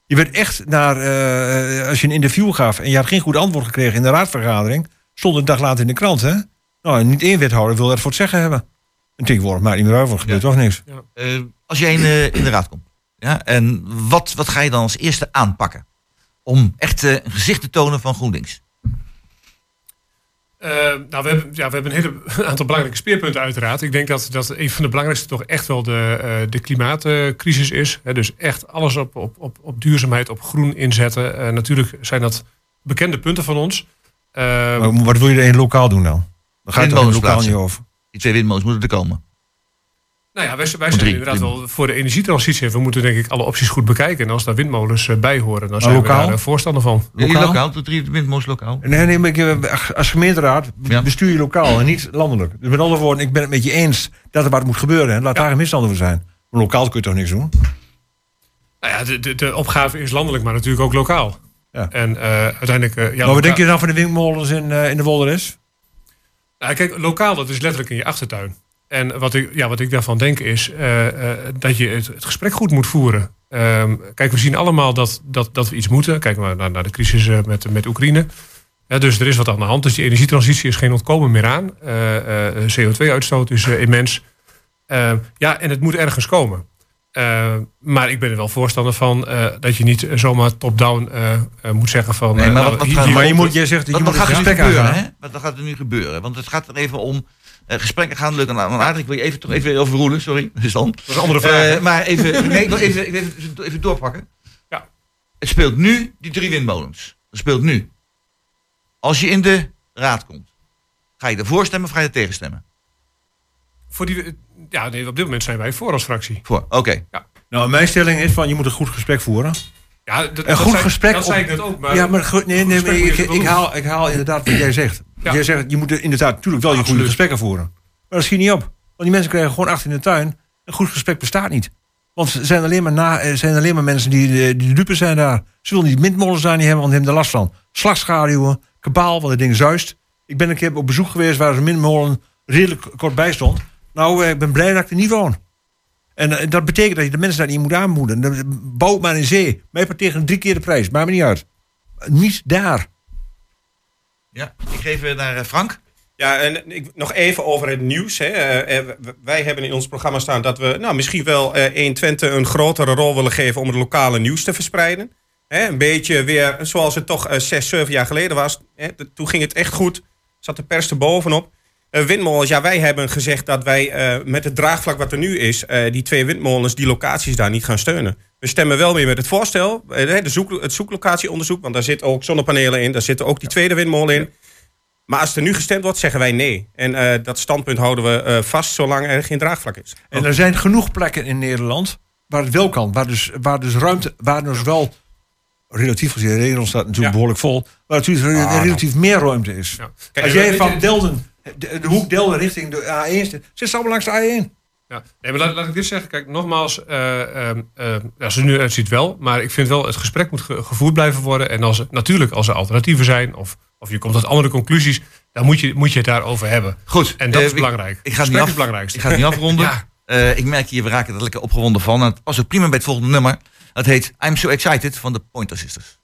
Ja. Je werd echt naar... eh, als je een interview gaf... en je had geen goed antwoord gekregen in de raadsvergadering... stond een dag later in de krant, hè? Nou, en niet één wethouder wil dat voor het zeggen hebben. En tegenwoordig maakt niet meer er gebeurt toch niks. Eh, als jij in, de- in de raad komt, ja, en wat, wat ga je dan als eerste aanpakken? Om echt eh, een gezicht te tonen van GroenLinks. Eh, nou, we hebben, ja, we hebben een hele aantal belangrijke speerpunten uiteraard. Ik denk dat, dat een van de belangrijkste toch echt wel de, eh, de klimaatcrisis is. Hè, dus echt alles op, op, op, op duurzaamheid, op groen inzetten. Eh, natuurlijk zijn dat bekende punten van ons. Maar wat wil je er in lokaal doen dan? Dan gaat het Windmolens lokaal niet over. Die twee windmolens moeten er komen. Nou ja, wij, wij zijn drie, inderdaad drie. wel voor de energietransitie. En we moeten denk ik alle opties goed bekijken. En als daar windmolens eh, bij horen, dan zijn lokaal? we daar eh, voorstander van. Lokaal? Lokaal? lokaal de drie windmolens lokaal. Nee, nee, maar ik, eh, als gemeenteraad bestuur je lokaal en niet landelijk. Dus met andere woorden, ik ben het met je eens dat er wat moet gebeuren. En laat daar geen misstanden voor zijn. Maar lokaal kun je toch niks doen? Nou ja, de, de, de opgave is landelijk, maar natuurlijk ook lokaal. Ja. En eh, uiteindelijk... eh, ja, maar wat denk je dan van de windmolens in, eh, in de Wolderis? Nou, kijk, lokaal, dat is letterlijk in je achtertuin. En wat ik, ja, wat ik daarvan denk is eh, eh, dat je het, het gesprek goed moet voeren. Ehm, kijk, we zien allemaal dat, dat, dat we iets moeten. Kijk maar naar, naar de crisis eh, met, met Oekraïne. Ja, dus er is wat aan de hand. Dus die energietransitie is geen ontkomen meer aan. Eh, eh, CO2-uitstoot is immens. Ehm, ja, en het moet ergens komen. Ehm, maar ik ben er wel voorstander van eh, dat je niet zomaar top-down moet zeggen van... Nee, maar nou, wat- hier- Maar je moet, jij zegt, je Wat, moet wat het gaat er nu gebeuren? Hè? Wat gaat er nu gebeuren? Want het gaat er even om... eh, gesprekken gaan leuk en aardig. Ik wil je even, toch even overroelen, sorry. Dus dan. Dat is een andere vraag. Eh, maar even, nee, ik wil even, ik wil even, even doorpakken. Ja. Het speelt nu die drie windmolens. Dat speelt nu. Als je in de raad komt, ga je ervoor stemmen of ga je er tegen stemmen? Voor die, ja, nee, op dit moment zijn wij voor als fractie. Voor, oké. Nou, mijn stelling is van, je moet een goed gesprek voeren. Ja, dat, Een dat goed zei- gesprek Dat op- zei ik net ook. Maar ja, maar goed, nee, nee, maar moet ik, haal, ik haal inderdaad wat jij zegt. Ja. Jij zegt, je moet er inderdaad natuurlijk wel je goede gesprekken voeren. Maar dat schiet niet op. Want die mensen krijgen gewoon achter in de tuin. Een goed gesprek bestaat niet. Want er zijn alleen maar, na, er zijn alleen maar mensen die, eh, die de dupe zijn daar. Ze willen die windmolens daar niet hebben, want die hebben er last van. Slagschaduwen, kabaal, want het ding zuist. Ik ben een keer op bezoek geweest waar een windmolen redelijk kort bij stond. Nou, eh, ik ben blij dat ik er niet woon. En eh, dat betekent dat je de mensen daar niet moet aanmoeden. Dan Bouw maar in zee. Mij tegen drie keer de prijs. Maakt me niet uit. Niet daar. Ja, ik geef eh, naar eh, Frank. Ja, en ik, nog even over het nieuws. Hè. Eh, eh, wij hebben in ons programma staan dat we nou, misschien wel eh 120 een grotere rol willen geven om het lokale nieuws te verspreiden. Hè, een beetje weer zoals het toch zes, zeven jaar geleden was. Hè. Toen ging het echt goed. Zat de pers er bovenop. Eh, windmolens, ja, wij hebben gezegd dat wij met het draagvlak wat er nu is, die twee windmolens, die locaties daar niet gaan steunen. We stemmen wel mee met het voorstel, eh, de zoek, het zoeklocatieonderzoek, want daar zitten ook zonnepanelen in, daar zitten ook die tweede windmolen in. Maar als er nu gestemd wordt, zeggen wij nee. En eh, dat standpunt houden we eh, vast zolang er geen draagvlak is. En er zijn genoeg plekken in Nederland waar het wel kan. Waar dus, waar dus ruimte, waar dus wel relatief gezien, Nederland staat natuurlijk Ja. behoorlijk vol. Waar natuurlijk Ah, relatief meer ruimte is. Ja. Kijk, Als jij van Delden, de, de hoek Delden richting de A1 zit, zit ze allemaal langs de A1. Ja, nee, maar laat, laat ik dit zeggen. Kijk, nogmaals, eh eh, ja, zoals het nu uitziet wel. Maar ik vind wel, het gesprek moet ge- gevoerd blijven worden. En als, natuurlijk, als er alternatieven zijn of, of je komt tot andere conclusies, dan moet je, moet je het daarover hebben. Goed. En dat eh, is belangrijk. Ik ga het niet af, is het belangrijkste. Ik ga het niet afronden. Ja. Eh, ik merk hier, we raken er lekker opgewonden van. En het past ook prima bij het volgende nummer. Dat heet I'm So Excited van de Pointer Sisters.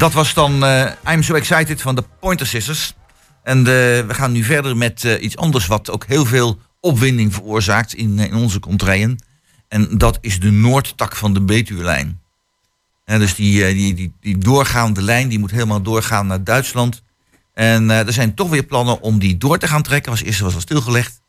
Dat was dan eh, I'm So Excited van de Pointer Sisters. En eh, we gaan nu verder met eh, iets anders wat ook heel veel opwinding veroorzaakt in, in onze contraien. En dat is de Noordtak van de Betuwe-lijn. En dus die, die, die, die doorgaande lijn die moet helemaal doorgaan naar Duitsland. En er zijn toch weer plannen om die door te gaan trekken. Was eerst was al stilgelegd.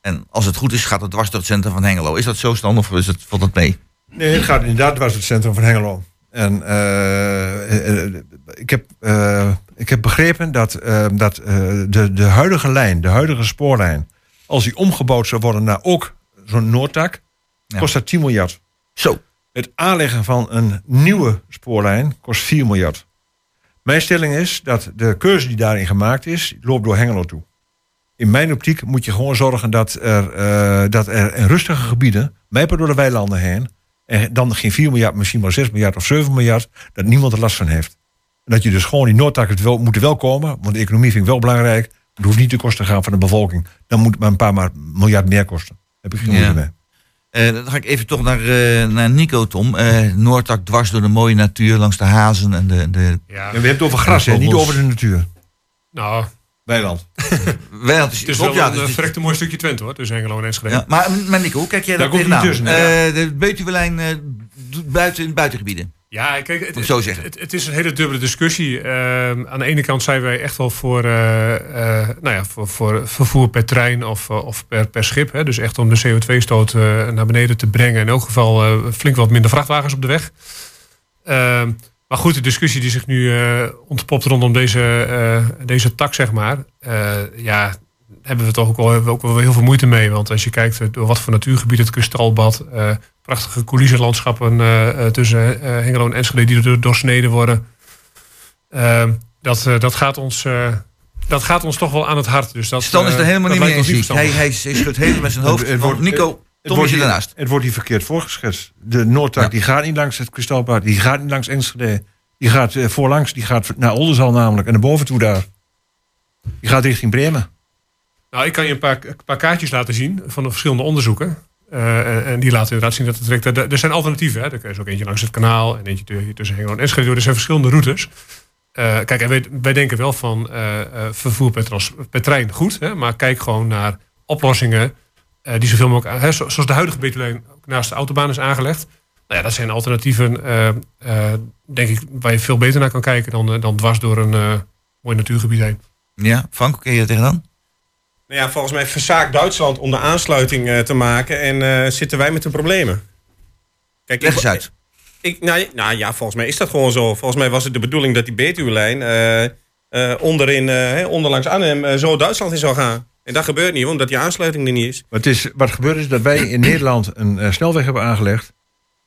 En als het goed is, gaat het dwars door het centrum van Hengelo. Is dat zo, Stan, of is het, valt dat mee? Nee, het gaat inderdaad was het centrum van Hengelo. En eh, eh, ik, heb, eh, ik heb begrepen dat, dat de, de huidige lijn, de huidige spoorlijn, als die omgebouwd zou worden naar ook zo'n Noordtak, Ja. kost dat 10 miljard. Zo. Het aanleggen van een nieuwe spoorlijn kost 4 miljard. Mijn stelling is dat de keuze die daarin gemaakt is, loopt door Hengelo toe. In mijn optiek moet je gewoon zorgen dat er, dat er in rustige gebieden, mijpen door de weilanden heen, en dan geen 4 miljard, misschien wel 6 miljard of 7 miljard, dat niemand er last van heeft. En dat je dus gewoon die Noordtakken wel, moeten wel komen, want de economie vind ik wel belangrijk. Het hoeft niet de kosten te gaan van de bevolking. Dan moet het maar een paar maar miljard meer kosten. Daar heb ik geen Ja. moeite mee. Eh, dan ga ik even toch naar, eh, naar Nico, Tom. Eh Noordtak dwars door de mooie natuur langs de hazen en de, de Ja, En we hebben het over gras, hè, niet over de natuur. nou, Weiland. weiland. het is klopt, wel ja, een dus eh, verrekte mooi stukje Twente hoor, tussen Hengelo en Enschede. ja, maar, maar Nico, hoe kijk jij Daar komt tegenaan? tussen, Eh, de Betuwe-lijn doet buiten, in buitengebieden. Ja, kijk, het, zo zeggen. Het, het is een hele dubbele discussie. Ehm, aan de ene kant zijn wij echt wel voor, nou ja, voor, voor vervoer per trein of, of per, per schip. Hè. Dus echt om de CO2-stoot eh, naar beneden te brengen. In elk geval flink wat minder vrachtwagens op de weg. Maar goed, de discussie die zich nu eh, ontpopt rondom deze, eh, deze tak, zeg maar. eh, ja, hebben we toch ook wel, hebben we ook wel heel veel moeite mee. Want als je kijkt door wat voor natuurgebied het kristalbad... eh, prachtige coulissenlandschappen tussen eh, Hengelo en Enschede die er doorsneden worden. Ehm, dat, eh, dat, gaat ons, eh, dat gaat ons toch wel aan het hart. Dus dat, Stan is er helemaal niet mee lijkt eens. ons zie ik. niet Hij, hij, schudt helemaal met zijn hoofd. Het- wordt- Nico, Tom wordt hier-. Het wordt hier verkeerd voorgeschetst. De Noordtak Ja. die gaat niet langs het kristalbad, die gaat niet langs Enschede. Die gaat eh, voorlangs, die gaat naar Oldenzaal namelijk en naar boven toe daar. Die gaat richting Bremen. Nou, ik kan je een paar, een paar kaartjes laten zien van de verschillende onderzoeken. Eh, en, en die laten inderdaad zien dat het trekt. Er, er zijn alternatieven. Hè. Er is ook eentje langs het kanaal en eentje tu- tussen Hengelo en Enschede. Er zijn verschillende routes. Eh, kijk, en wij, wij denken wel van eh, eh, vervoer per, trans- per trein goed. Hè, maar kijk gewoon naar oplossingen eh, die zoveel mogelijk... Hè, zo- zoals de huidige Betuwlijn ook naast de autobaan is aangelegd. Nou ja, dat zijn alternatieven, eh, eh, denk ik, waar je veel beter naar kan kijken... dan, dan dwars door een eh, mooi natuurgebied heen. Ja, Frank, hoe kijk je daar tegenaan? Nou ja, volgens mij verzaakt Duitsland om de aansluiting eh, te maken. En eh, zitten wij met de problemen. Kijk, Leg ik- eens uit. Ik, nou, nou ja, volgens mij is dat gewoon zo. Volgens mij was het de bedoeling dat die Betuwe-lijn eh, eh, onderin, hè, onderlangs Arnhem eh, zo Duitsland in zou gaan. En dat gebeurt niet, omdat die aansluiting er niet is. Het is, wat gebeurt is dat wij in Nederland een eh, snelweg hebben aangelegd.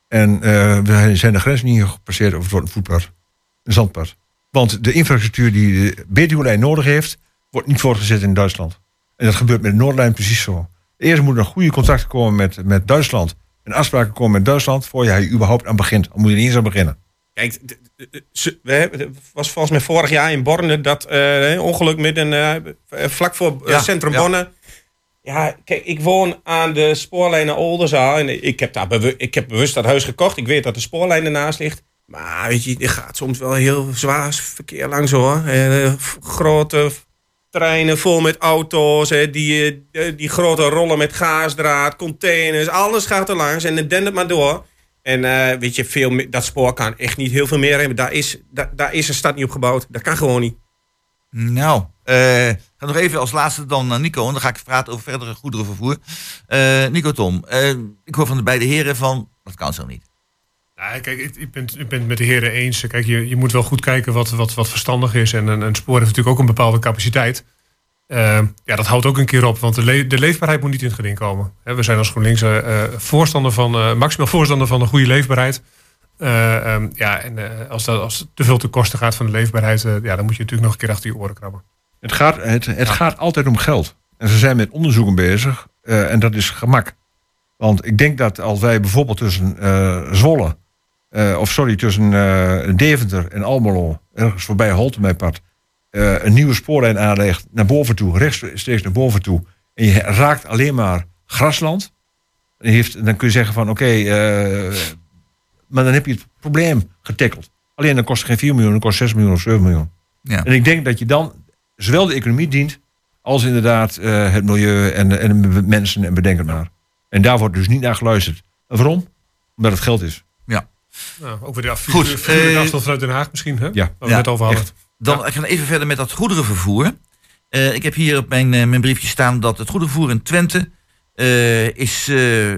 En eh, we zijn de grens niet gepasseerd of het wordt een voetpad. Een zandpad. Want de infrastructuur die de Betuwe-lijn nodig heeft, wordt niet voortgezet in Duitsland. En dat gebeurt met de Noordlijn precies zo. Eerst moeten er goede contacten komen met, met Duitsland. En afspraken komen met Duitsland voor je überhaupt aan begint. Dan moet je er niet eens aan beginnen. Kijk, we was volgens mij vorig jaar in Borne dat eh, ongeluk met een eh, eh, vlak voor Ja, centrum ja. Borne. Ja, kijk, ik woon aan de spoorlijn naar Oldenzaal. En ik heb, daar ik heb bewust dat huis gekocht. Ik weet dat de spoorlijn ernaast ligt. Maar weet je, er gaat soms wel heel zwaar verkeer langs hoor. Eh, grote treinen vol met auto's. hè, die, die grote rollen met gaasdraad, containers. Alles gaat er langs en het dendert maar door. En eh, weet je, veel, dat spoor kan echt niet heel veel meer hebben. Daar is, daar, daar is een stad niet op gebouwd. Dat kan gewoon niet. Nou, eh ga nog even als laatste dan naar Nico. En dan ga ik praten over verdere goederenvervoer. Eh Nico Tom, eh, ik hoor van de beide heren van... Dat kan zo niet. Ja, kijk, ik, ik, ben, ik ben het met de heren eens. Kijk, je, je moet wel goed kijken wat, wat, wat verstandig is. En een, een spoor heeft natuurlijk ook een bepaalde capaciteit. Eh, ja, dat houdt ook een keer op, want de, le- de leefbaarheid moet niet in het geding komen. We zijn als GroenLinks eh, eh, voorstander van, eh, maximaal voorstander van een goede leefbaarheid. Eh, ehm, ja, en als, dat, als het te veel ten koste gaat van de leefbaarheid, ja, dan moet je natuurlijk nog een keer achter je oren krabben. Het gaat, het, het gaat altijd om geld. En ze zijn met onderzoeken bezig. en dat is gemak. Want ik denk dat als wij bijvoorbeeld tussen Zwolle... of sorry, tussen Deventer en Almelo... ergens voorbij Holtemijpad... eh een nieuwe spoorlijn aanlegt naar boven toe... rechtstreeks naar boven toe... en je raakt alleen maar grasland... dan, heeft, dan kun je zeggen van oké... eh, maar dan heb je het probleem getackeld. Alleen dan kost het geen 4 miljoen, dan kost het 6 miljoen of 7 miljoen. Ja. En ik denk dat je dan zowel de economie dient, als inderdaad eh, het milieu en, de- en mensen en bedenk het maar. En daar wordt dus niet naar geluisterd. En waarom? Omdat het geld is. Nou, ook weer de, afstand vanuit Den Haag misschien, hè? Ja. Waar we Ja, net over hadden. echt. Dan gaan we even verder met dat goederenvervoer. Eh, ik heb hier op mijn, eh, mijn briefje staan dat het goederenvervoer in Twente eh, is,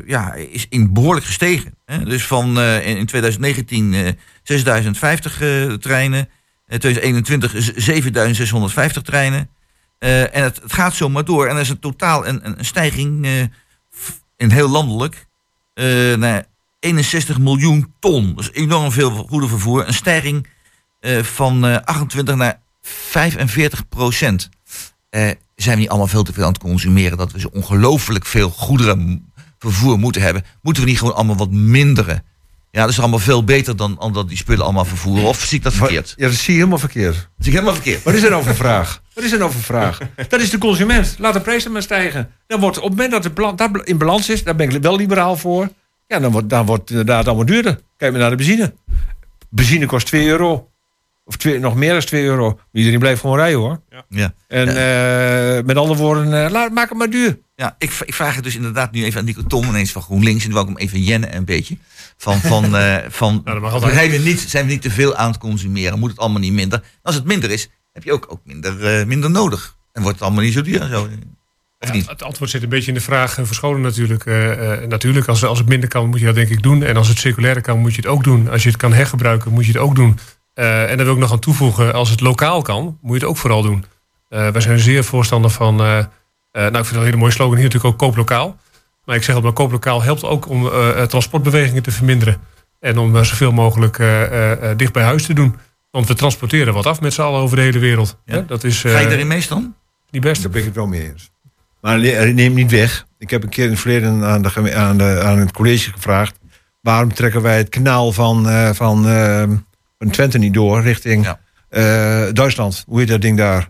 ja, is in behoorlijk gestegen. Hè? Dus van in in 2019 eh 6050 eh, treinen, in 2021 is 7650 treinen. En het, het gaat zomaar door. En er is een totaal een, een, stijging in heel landelijk naar 61 miljoen ton. Dus enorm veel goederenvervoer. Een stijging eh, van eh, 28 naar 45 procent. Eh, zijn we niet allemaal veel te veel aan het consumeren? Dat we zo ongelooflijk veel goederenvervoer moeten hebben. Moeten we niet gewoon allemaal wat minderen? Ja, dat is allemaal veel beter dan, dat die spullen allemaal vervoeren. Of zie ik dat verkeerd? Ja, dat zie je helemaal verkeerd. Zie ik helemaal verkeerd? Wat is er nou voor vraag? Wat is er nou voor vraag? Dat is de consument. Laat de prijs dan maar stijgen. Dan wordt, op het moment dat het dat in balans is, daar ben ik wel liberaal voor. Ja, dan wordt, dan wordt het inderdaad allemaal duurder. Kijk maar naar de benzine. Benzine kost 2 euro. Of twee, nog meer dan 2 euro. Iedereen blijft gewoon rijden hoor. Ja. En eh, met andere woorden, eh, laat, maak het maar duur. Ja, ik, ik vraag het dus inderdaad nu even aan Nico Tom, ineens van GroenLinks. En dan wil ik hem even jennen een beetje. Van, van, eh, van dat mag altijd. zijn, we niet, zijn we niet te veel aan het consumeren? Moet het allemaal niet minder? Als het minder is, heb je ook, ook minder, eh, minder nodig. En wordt het allemaal niet zo duur. Zo. Of Ja, niet? het antwoord zit een beetje in de vraag verscholen natuurlijk. Eh, eh, natuurlijk, als, als het minder kan, moet je dat denk ik doen. En als het circulair kan, moet je het ook doen. Als je het kan hergebruiken, moet je het ook doen. Eh, en daar wil ik nog aan toevoegen, als het lokaal kan, moet je het ook vooral doen. Eh wij zijn zeer voorstander van, eh, eh, nou ik vind het een hele mooie slogan hier natuurlijk ook koop lokaal. Maar ik zeg ook, maar koop lokaal helpt ook om transportbewegingen te verminderen. En om zoveel mogelijk eh, eh, eh, dicht bij huis te doen. Want we transporteren wat af met z'n allen over de hele wereld. Ja. Dat is Ga je eh, daarin meestal? niet best. Daar ben ik het wel mee eens. Maar ne- neem niet weg. Ik heb een keer in het verleden aan, de, aan, de, aan het college gevraagd. Waarom trekken wij het kanaal van, eh, van, eh, van Twente niet door richting Ja. eh, Duitsland? Hoe heet dat ding daar?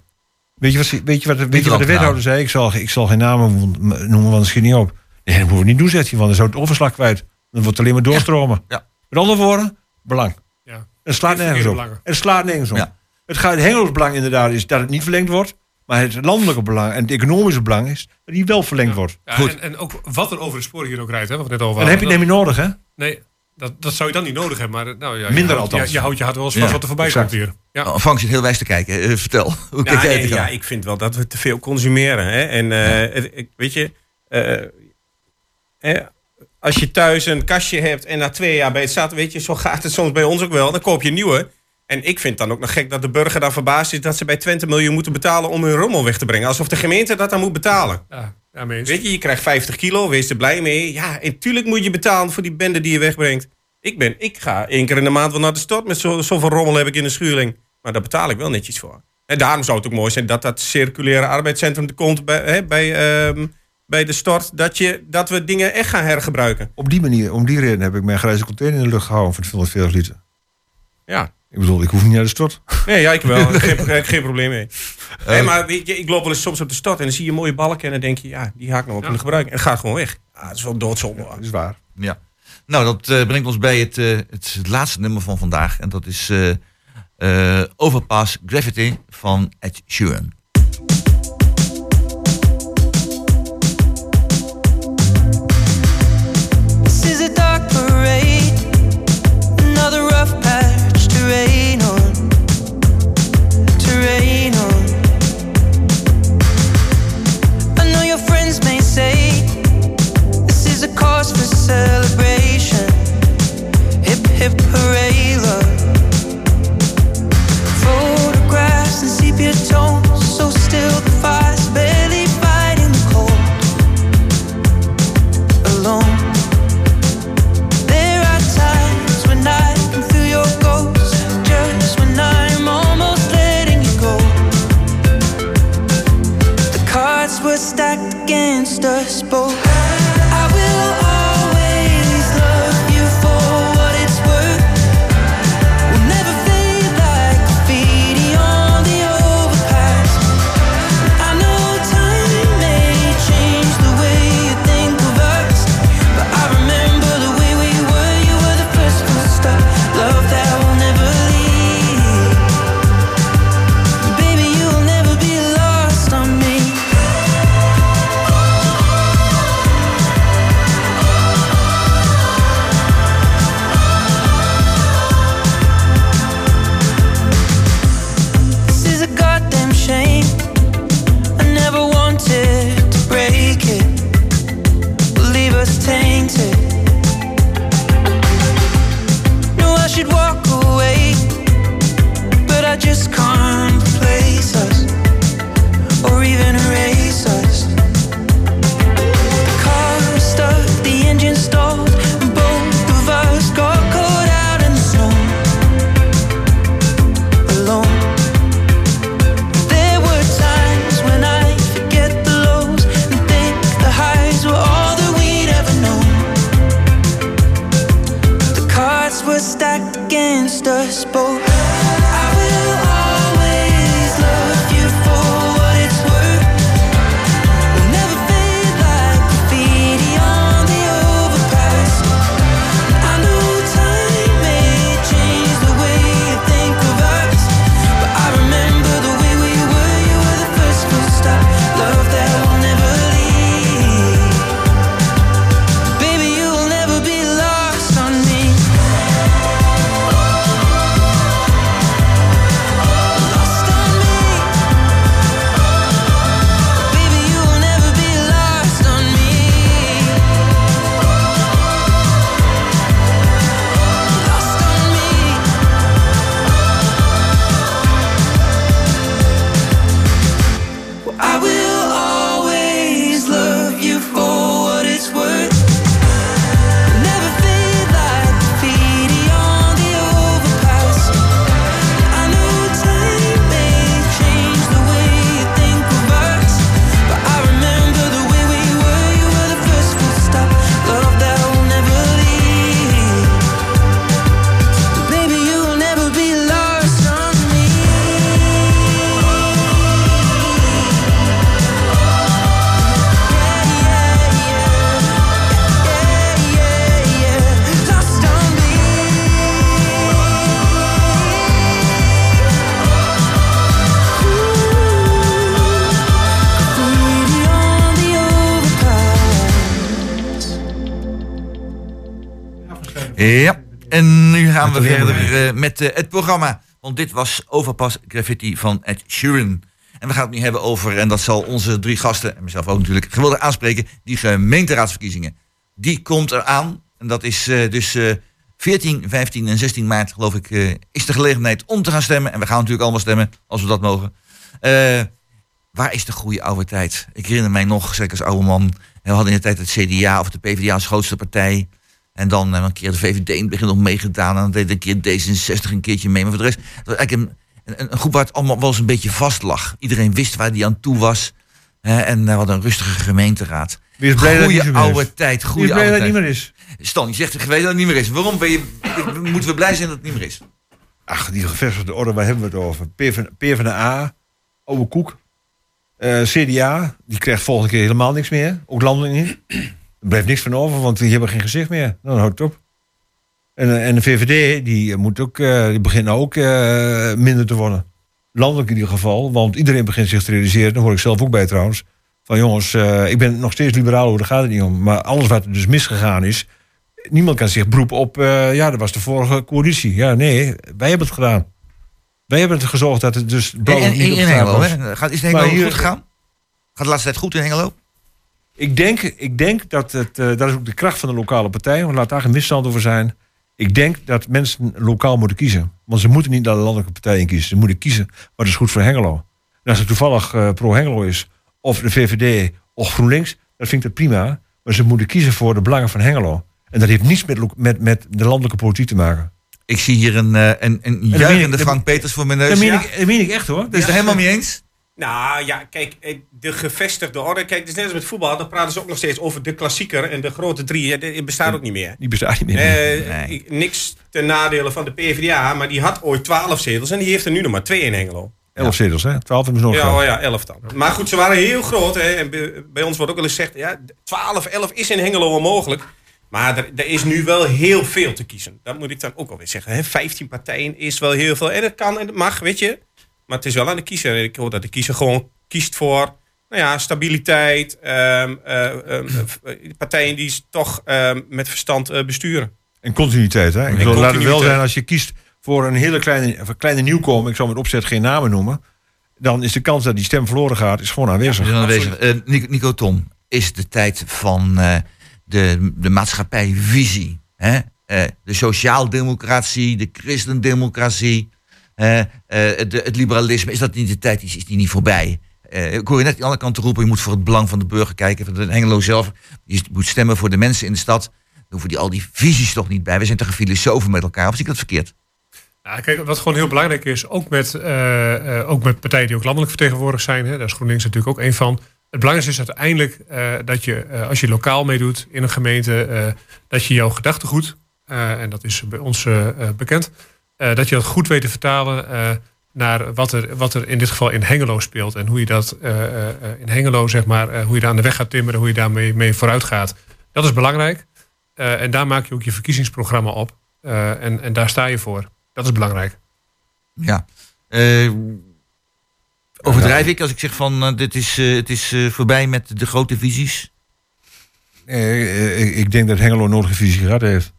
Weet je wat, weet je wat, weet je wat de wethouder zei? Ik zal, ik zal geen namen noemen, want schiet niet op. Nee, dat moeten we niet doen, zegt hij, want dan zou het overslag kwijt. Dan wordt het alleen maar doorstromen. Ja. Met andere woorden, belang. Ja. Het slaat nergens op. Het slaat nergens op. Ja. Het, gaat, het hengelsbelang inderdaad is dat het niet verlengd wordt. Maar het landelijke belang en het economische belang is dat die wel verlengd wordt. Ja, Goed. En, en ook wat er over de sporen hier ook rijdt, hè, wat we net over En dat heb je neem je nodig, hè? Nee, dat, dat zou je dan niet nodig hebben. Maar nou, ja, Minder je houdt, althans. Je, je houdt je hart wel eens vast Ja, wat er voorbij exact. komt hier. Ja. Oh, Frank zit heel wijs te kijken. Eh, vertel. Hoe Ja, kijk jij nee, ja, ik vind wel dat we te veel consumeren. Hè? En eh, het- ik, weet je, eh, hè, als je thuis een kastje hebt en na twee jaar bij het staat, weet je, zo gaat het soms bij ons ook wel. Dan koop je een nieuwe. En ik vind dan ook nog gek dat de burger dan verbaasd is dat ze bij Twente miljoen moeten betalen om hun rommel weg te brengen. Alsof de gemeente dat dan moet betalen. Ja, ja. Weet je, je krijgt 50 kilo, wees er blij mee. Ja, en tuurlijk moet je betalen voor die bende die je wegbrengt. Ik, ben, ik ga één keer in de maand wel naar de stort met zo, zoveel rommel heb ik in de schuurling. Maar daar betaal ik wel netjes voor. En daarom zou het ook mooi zijn dat dat circulaire arbeidscentrum er komt bij, hè, bij, ehm, bij de stort. Dat, je, dat we dingen echt gaan hergebruiken. Op die manier, om die reden heb ik mijn grijze container in de lucht gehouden van 240 liter. Ja. Ik bedoel, ik hoef niet naar de stort. Nee, ja, ik wel. geen, geen, geen probleem mee. Nee, maar weet je, ik loop wel eens soms op de stad en dan zie je mooie balken en dan denk je, ja, die ga ik nog wel kunnen gebruiken. En het gaat gewoon weg. Ja, dat is wel doodzonde. Dat is waar. Ja. Nou, dat eh, brengt ons bij het, eh, het laatste nummer van vandaag. En dat is eh, eh, Overpass Gravity van Ed Sheeran. celebration. Hip hip hooray, love. Photographs and sepia tones, so still the fire's barely fighting the cold. Alone. There are times when I your ghost, just when I'm almost letting you go. The cards were stacked against us both. Ja, en nu gaan we verder eh, met eh, het programma. Want dit was Overpas Graffiti van Ed Sheeran. En we gaan het nu hebben over, en dat zal onze drie gasten, en mezelf ook natuurlijk, gewillig aanspreken, die gemeenteraadsverkiezingen. Die komt eraan. En dat is eh, dus eh 14, 15 en 16 maart, geloof ik, is de gelegenheid om te gaan stemmen. En we gaan natuurlijk allemaal stemmen, als we dat mogen. Waar is de goede oude tijd? Ik herinner mij nog, zeker als oude man, we hadden in de tijd het CDA of de PvdA als grootste partij. En dan eh, een keer de VVD in het begin nog meegedaan. En dan deed een keer D66 een keertje mee. Maar voor de rest, dat was eigenlijk een, een, een groep waar het allemaal wel eens een beetje vast lag. Iedereen wist waar die aan toe was. Hè, en we hadden een rustige gemeenteraad. Wie is blij dat Goeie is? oude tijd, goede oude dat tijd. niet meer is? Stan, je zegt ik weet dat het niet meer is. Waarom ben je, moeten we blij zijn dat het niet meer is? Ach, die gevestigde orde, waar hebben we het over? PvdA, oude koek. Eh, CDA, die krijgt volgende keer helemaal niks meer. Ook landelijk niet. Blijft niks van over, want die hebben geen gezicht meer. Nou, dan houdt het op. En, eh, en de VVD, die, moet ook, eh, die begint ook eh, minder te worden. Landelijk in ieder geval, want iedereen begint zich te realiseren. Daar hoor ik zelf ook bij trouwens. Van jongens, eh, ik ben nog steeds liberaal, hoor, daar gaat het niet om. Maar alles wat er dus misgegaan is, niemand kan zich beroepen op, eh, ja, dat was de vorige coalitie. Ja, nee, wij hebben het gedaan. Wij hebben het gezorgd dat het dus blauw En, niet en, in Hengelo, was. hè? Gaat, is het Hengelo goed gegaan? Gaat de laatste tijd goed in Hengelo? Ik denk, ik denk dat het, eh, dat is ook de kracht van de lokale partij, want laat daar geen misstand over zijn. Ik denk dat mensen lokaal moeten kiezen. Want ze moeten niet naar de landelijke partij in kiezen. Ze moeten kiezen wat is goed voor Hengelo. En als het toevallig eh, pro-Hengelo is, of de VVD of GroenLinks, dan vind ik dat prima. Maar ze moeten kiezen voor de belangen van Hengelo. En dat heeft niets met, met, met de landelijke politiek te maken. Ik zie hier een, eh, een, een dat juichende Frank Peters voor mijn neus. Dat meen, ik, dat meen ik echt hoor. Ben je het helemaal mee eens? Nou ja, kijk, de gevestigde orde. Kijk, het is net als met voetbal. Dan praten ze ook nog steeds over de klassieker en de grote drie. Het bestaat ook niet meer. Die bestaat niet meer. Eh, Nee. ik- niks ten nadele van de PvdA, maar die had ooit 12 zetels en die heeft er nu nog maar twee in Hengelo. Elf zetels, hè? Twaalf hebben ze nog Ja, oh ja, 11 dan. Maar goed, ze waren heel groot. Hè. En bij, ons wordt ook wel eens gezegd, ja, 12, 11 is in Hengelo onmogelijk. Maar er, er is nu wel heel veel te kiezen. Dat moet ik dan ook alweer zeggen. Hè. 15 partijen is wel heel veel. En dat kan en dat mag, weet je. Maar het is wel aan de kiezer. En ik hoor dat de kiezer gewoon kiest voor nou ja, stabiliteit. ehm, eh, ehm, eh, partijen die toch ehm, met verstand eh, besturen. En continuïteit, hè? Ik En bedoel, laat het wel zijn als je kiest voor een hele kleine, een kleine nieuwkomer, ik zal met opzet geen namen noemen, dan is de kans dat die stem verloren gaat, is gewoon aanwezig. Eh, Nico, Nico Tom, is de tijd van eh, de, de maatschappijvisie. Hè? Eh, de sociaaldemocratie, de christendemocratie, de, het liberalisme. Is dat niet de tijd, is, is die niet voorbij? Eh, ik hoor je net aan de andere kant roepen, je moet voor het belang van de burger kijken. Van de Hengelo zelf, je moet stemmen voor de mensen in de stad. Dan hoeven die al die visies toch niet bij. We zijn toch filosofen met elkaar, of zie ik dat verkeerd? Ja, kijk, wat gewoon heel belangrijk is, ook met, eh, eh, ook met partijen die ook landelijk vertegenwoordigd zijn, hè, daar is GroenLinks natuurlijk ook één van. Het belangrijkste is uiteindelijk eh, dat je, eh, als je lokaal meedoet in een gemeente, eh, dat je jouw gedachtegoed eh, en dat is bij ons eh, eh, bekend, eh, dat je dat goed weet te vertalen eh, naar wat er, wat er in dit geval in Hengelo speelt. En hoe je dat eh, eh, eh, in Hengelo, zeg maar, eh, hoe je daar aan de weg gaat timmeren, hoe je daarmee mee vooruit gaat. Dat is belangrijk. Eh, en daar maak je ook je verkiezingsprogramma op. Eh, en, en daar sta je voor. Dat is belangrijk. Ja. Eh, overdrijf ik als ik zeg van dit is, eh, het is eh, voorbij met de grote visies? Eh, ik, denk dat Hengelo nooit een visie gehad heeft.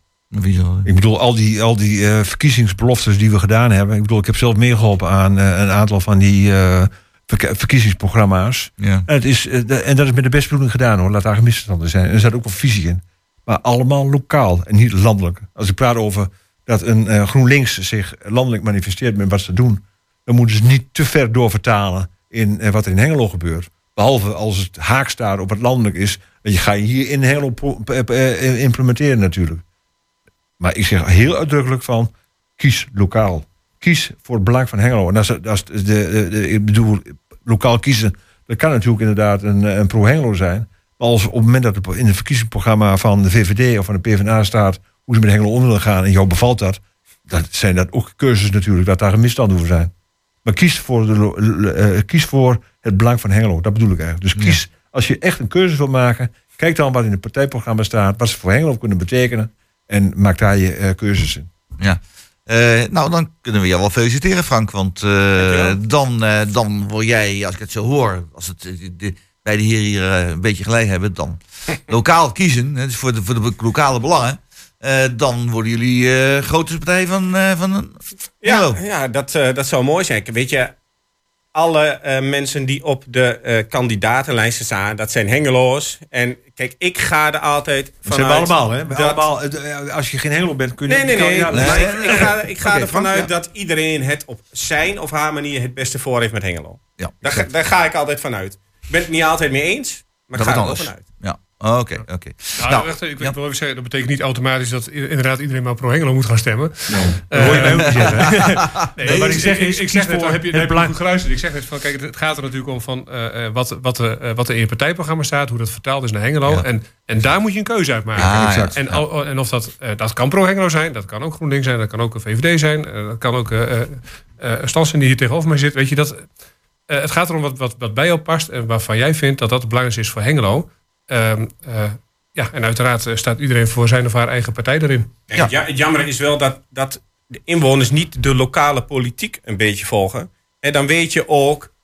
Ik bedoel, al die, al die eh, verkiezingsbeloftes die we gedaan hebben. Ik bedoel, ik heb zelf meegeholpen aan eh, een aantal van die eh, verk- verkiezingsprogramma's. Ja. En, het is, en dat is met de beste bedoeling gedaan hoor. Laat daar geen misverstanden zijn. En er zat ook wel visie in. Maar allemaal lokaal en niet landelijk. Als ik praat over dat een GroenLinks zich landelijk manifesteert met wat ze doen. Dan moeten ze niet te ver doorvertalen in wat er in Hengelo gebeurt. Behalve als het haak staat op wat landelijk is. Dan ga je hier in Hengelo implementeren natuurlijk. Maar ik zeg heel uitdrukkelijk van, kies lokaal. Kies voor het belang van Hengelo. En dat is, dat is de, de, de- ik bedoel, lokaal kiezen, dat kan natuurlijk inderdaad een, een pro-Hengelo zijn. Maar als op het moment dat het in het verkiezingsprogramma van de VVD of van de PvdA staat, hoe ze met Hengelo om willen gaan en jou bevalt dat, dan zijn dat ook keuzes natuurlijk, dat daar een misstand over zijn. Maar kies voor, de, eh, kies voor het belang van Hengelo, dat bedoel ik eigenlijk. Dus kies, als je echt een keuze wil maken, kijk dan wat in het partijprogramma staat, wat ze voor Hengelo kunnen betekenen. En maak daar je eh, in. Ja. Eh, nou, dan kunnen we jou wel feliciteren, Frank. Want eh, dan, eh, dan word jij, als ik het zo hoor, als het de, beide heren hier een beetje gelijk hebben, dan lokaal kiezen, hè, dus voor de, voor de lokale belangen, eh, dan worden jullie eh grootste partij van, eh van Ja, ja dat, eh, dat zou mooi zijn. Weet je, alle eh, mensen die op de eh, kandidatenlijsten staan, dat zijn Hengeloos. En kijk, ik ga er altijd vanuit... zijn we allemaal, hè? We dat- allemaal, eh, als je geen Hengelo bent, kun je... Nee, nee, nee. maar nee. ik, ik ga, ik ga Oké, ervan Frank, uit ja. dat iedereen het op zijn of haar manier het beste voor heeft met Hengelo. Ja, Daar, ga- daar ga ik altijd vanuit. Ik ben het niet altijd mee eens, maar ik Dat ga wordt er wel vanuit. Ja, Oh, oké, oké. Nou, Nou, wacht, ik ja. wil even zeggen, dat betekent niet automatisch dat inderdaad iedereen maar pro Hengelo moet gaan stemmen. Dat hoor je mij ook niet zeggen. Nee, Nee, maar ik zeg ik, is, ik zeg net, voor heb je, het heb je belang. goed geluisterd. Ik zeg net van, kijk, het gaat er natuurlijk om van eh, eh, wat, wat, eh, wat er in je partijprogramma staat, hoe dat vertaald is naar Hengelo. Ja. En, en daar moet je een keuze uit maken. Ah, exact. En, al- en of dat, eh, dat kan pro-Hengelo zijn, dat kan ook GroenLinks zijn, dat kan ook een VVD zijn, eh, dat kan ook eh eh zijn die hier tegenover mij zit. Weet je, dat, eh, het gaat erom wat, wat, wat bij jou past en waarvan jij vindt dat dat het belangrijkste is voor Hengelo. Ehm, eh, ja, en uiteraard eh, staat iedereen voor zijn of haar eigen partij erin. Ja- het jammer is wel dat, dat de inwoners niet de lokale politiek een beetje volgen. En dan weet je ook,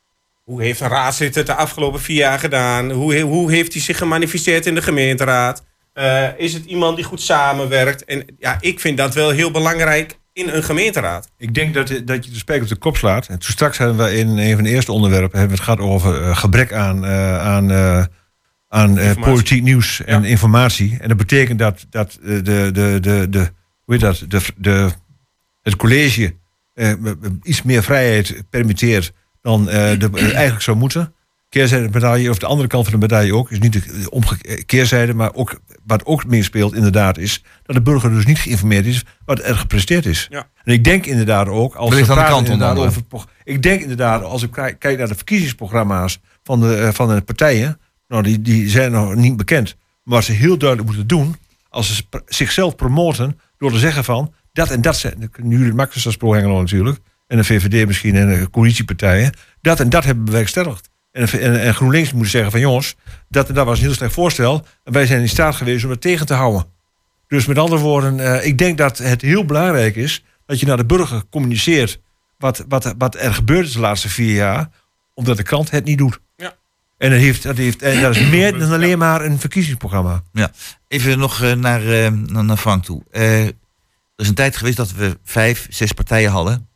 hoe heeft een raadslid het de afgelopen vier jaar gedaan? Hoe, hoe heeft hij zich gemanifesteerd in de gemeenteraad? Eh, is het iemand die goed samenwerkt? En ja, ik vind dat wel heel belangrijk in een gemeenteraad. Ik denk dat, dat je de spijker op de kop slaat. En toen straks hebben we in een van de eerste onderwerpen hebben we het gehad over gebrek aan, eh, aan, eh, aan eh, politiek nieuws en informatie. En dat betekent dat, dat eh, de, de, de, de, hoe heet dat, de, de, het college eh, iets meer vrijheid permitteert dan de, eigenlijk zou moeten. Keerzijde medaille, of de andere kant van de medaille ook, is niet de omgekeerde maar ook, wat ook meespeelt inderdaad is dat de burger dus niet geïnformeerd is wat er gepresteerd is. Ja. En ik denk inderdaad ook, als we praten inderdaad over, ik denk inderdaad, als ik kijk naar de verkiezingsprogramma's van de, van de partijen, nou die, die zijn nog niet bekend, maar wat ze heel duidelijk moeten doen, als ze zichzelf promoten door te zeggen van dat en dat zijn, kunnen jullie makkelijkst als pro-Hengelo natuurlijk, en de VVD misschien en de coalitiepartijen, dat en dat hebben we bewerkstelligd. En, en, en GroenLinks moet zeggen van jongens, dat en dat was een heel slecht voorstel. En wij zijn in staat geweest om het tegen te houden. Dus met andere woorden, eh, ik denk dat het heel belangrijk is dat je naar de burger communiceert wat, wat, wat er gebeurd is de laatste vier jaar, omdat de krant het niet doet. Ja. En dat, heeft, dat, heeft, en dat is meer dan alleen maar een verkiezingsprogramma. Ja, even nog eh, naar, eh, naar Frank toe. Eh, er is een tijd geweest dat we vijf, zes partijen hadden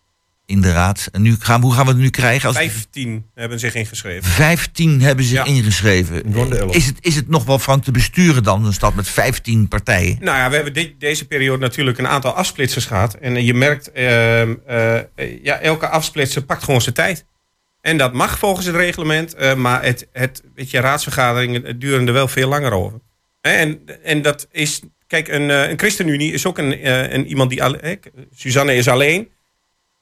in de raad. En nu gaan, hoe gaan we het nu krijgen? Als Vijftien hebben zich ingeschreven. 15 hebben Ja. ingeschreven. Is het, is het nog wel, Frank, te besturen dan, een stad met 15 partijen? Nou ja, we hebben de- deze periode natuurlijk een aantal afsplitsers gehad. En eh, je merkt, ehm, eh, eh, ja, elke afsplitser pakt gewoon zijn tijd. En dat mag volgens het reglement, eh, maar het, het, weet je, raadsvergaderingen eh, duren er wel veel langer over. En, en dat is, kijk, een, eh, een ChristenUnie is ook een, een iemand die, Suzanne is alleen,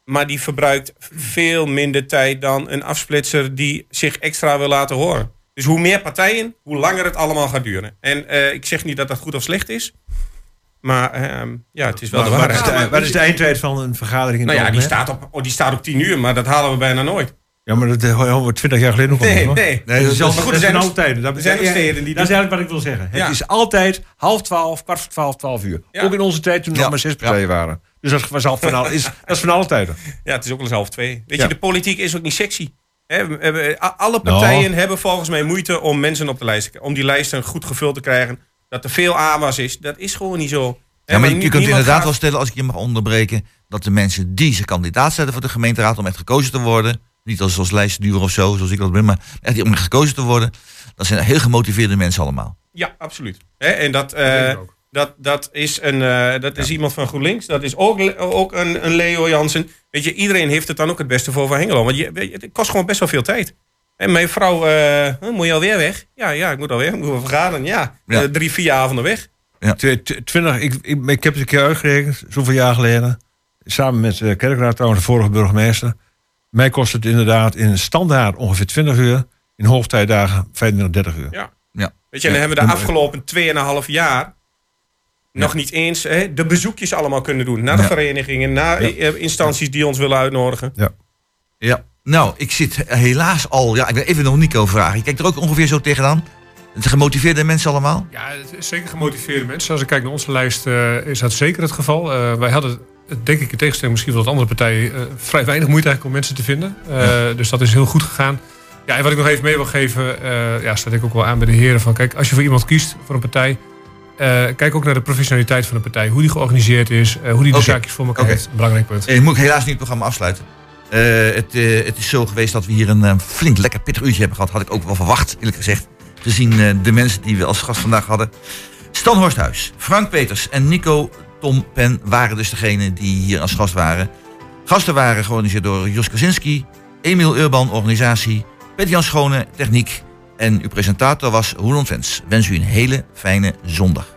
maar die verbruikt veel minder tijd dan een afsplitser die zich extra wil laten horen. Dus hoe meer partijen, hoe langer het allemaal gaat duren. En eh, ik zeg niet dat dat goed of slecht is. Maar ehm, ja, het is wel Maar de wat waarheid. is de, wat is de eindtijd van een vergadering in nou ja, die staat, op, oh, die staat op 10 uur, maar dat halen we bijna nooit. Ja, maar dat eh, houden we 20 jaar geleden al. Nee, nee. Nee, dat is, dat goed, is zijn nog- altijd. Dat, zijn nog steden die Dat is eigenlijk wat ik wil zeggen. Ja. Het is altijd half twaalf, kwart voor twaalf, twaalf uur. Ja. Ook in onze tijd toen er Ja. nog maar zes partijen waren. Dus dat, was al van al, is, dat is van alle tijden. Ja, het is ook wel eens half twee. Weet Ja. je, de politiek is ook niet sexy. Hebben- a- alle partijen hebben volgens mij moeite om mensen op de lijst te krijgen. Om die lijsten goed gevuld te krijgen. Dat er veel aanwas is. Dat is gewoon niet zo. Ja, maar je, kunt inderdaad gaat- wel stellen, als ik je mag onderbreken, dat de mensen die zich kandidaat zetten voor de gemeenteraad om echt gekozen te worden, niet als, als lijstduur of zo, zoals ik dat ben, maar echt om gekozen te worden, dat zijn heel gemotiveerde mensen allemaal. Ja, absoluut. Hè, en dat, eh, dat, dat is, een, eh, dat is iemand van GroenLinks. Dat is ook, ook een, een Leo Jansen. Weet je, iedereen heeft het dan ook het beste voor van Hengelo. Want je, het kost gewoon best wel veel tijd. En mijn vrouw, eh, moet je alweer weg? Ja, ja, ik moet alweer. Ik moet wel vergaderen. Ja, Ja. Eh, drie, vier avonden weg. Tw- tw- 20, ik, ik, ik heb het een keer uitgerekend, zoveel jaar geleden. Samen met de kerkraad, trouwens, de vorige burgemeester. Mij kost het inderdaad in standaard ongeveer 20 uur. In hoogtijdagen 25, 30 uur. Ja. Ja. Weet je, en dan hebben we de afgelopen 2,5 jaar nog niet eens hè, de bezoekjes allemaal kunnen doen. Naar de Ja. verenigingen, naar eh, instanties die ons willen uitnodigen. Ja. Nou, ik zit helaas al, ja, ik wil even nog Nico vragen. Je kijkt er ook ongeveer zo tegenaan? Het zijn gemotiveerde mensen allemaal? Ja, het is zeker gemotiveerde mensen. Als ik kijk naar onze lijst, eh, is dat zeker het geval. Eh, wij hadden, denk ik, in tegenstelling misschien wel tot andere partijen, eh, vrij weinig moeite eigenlijk om mensen te vinden. Eh, Dus dat is heel goed gegaan. Ja, en wat ik nog even mee wil geven, eh ja, staat ik ook wel aan bij de heren. Van, kijk, als je voor iemand kiest, voor een partij, kijk ook naar de professionaliteit van de partij. Hoe die georganiseerd is, hoe die de zaakjes voor elkaar heeft. Een belangrijk punt. Eh, moet ik helaas nu het programma afsluiten. Het, het is zo geweest dat we hier een flink lekker pittig uurtje hebben gehad. Had ik ook wel verwacht, eerlijk gezegd. Gezien de mensen die we als gast vandaag hadden. Stan Horsthuis, Frank Peters en Nico Tom Pen waren dus degene die hier als gast waren. Gasten waren georganiseerd door Jos Kaczynski, Emiel Urban, organisatie, Peter-Jan Schone, techniek. En uw presentator was Roland Vens. Wens u een hele fijne zondag.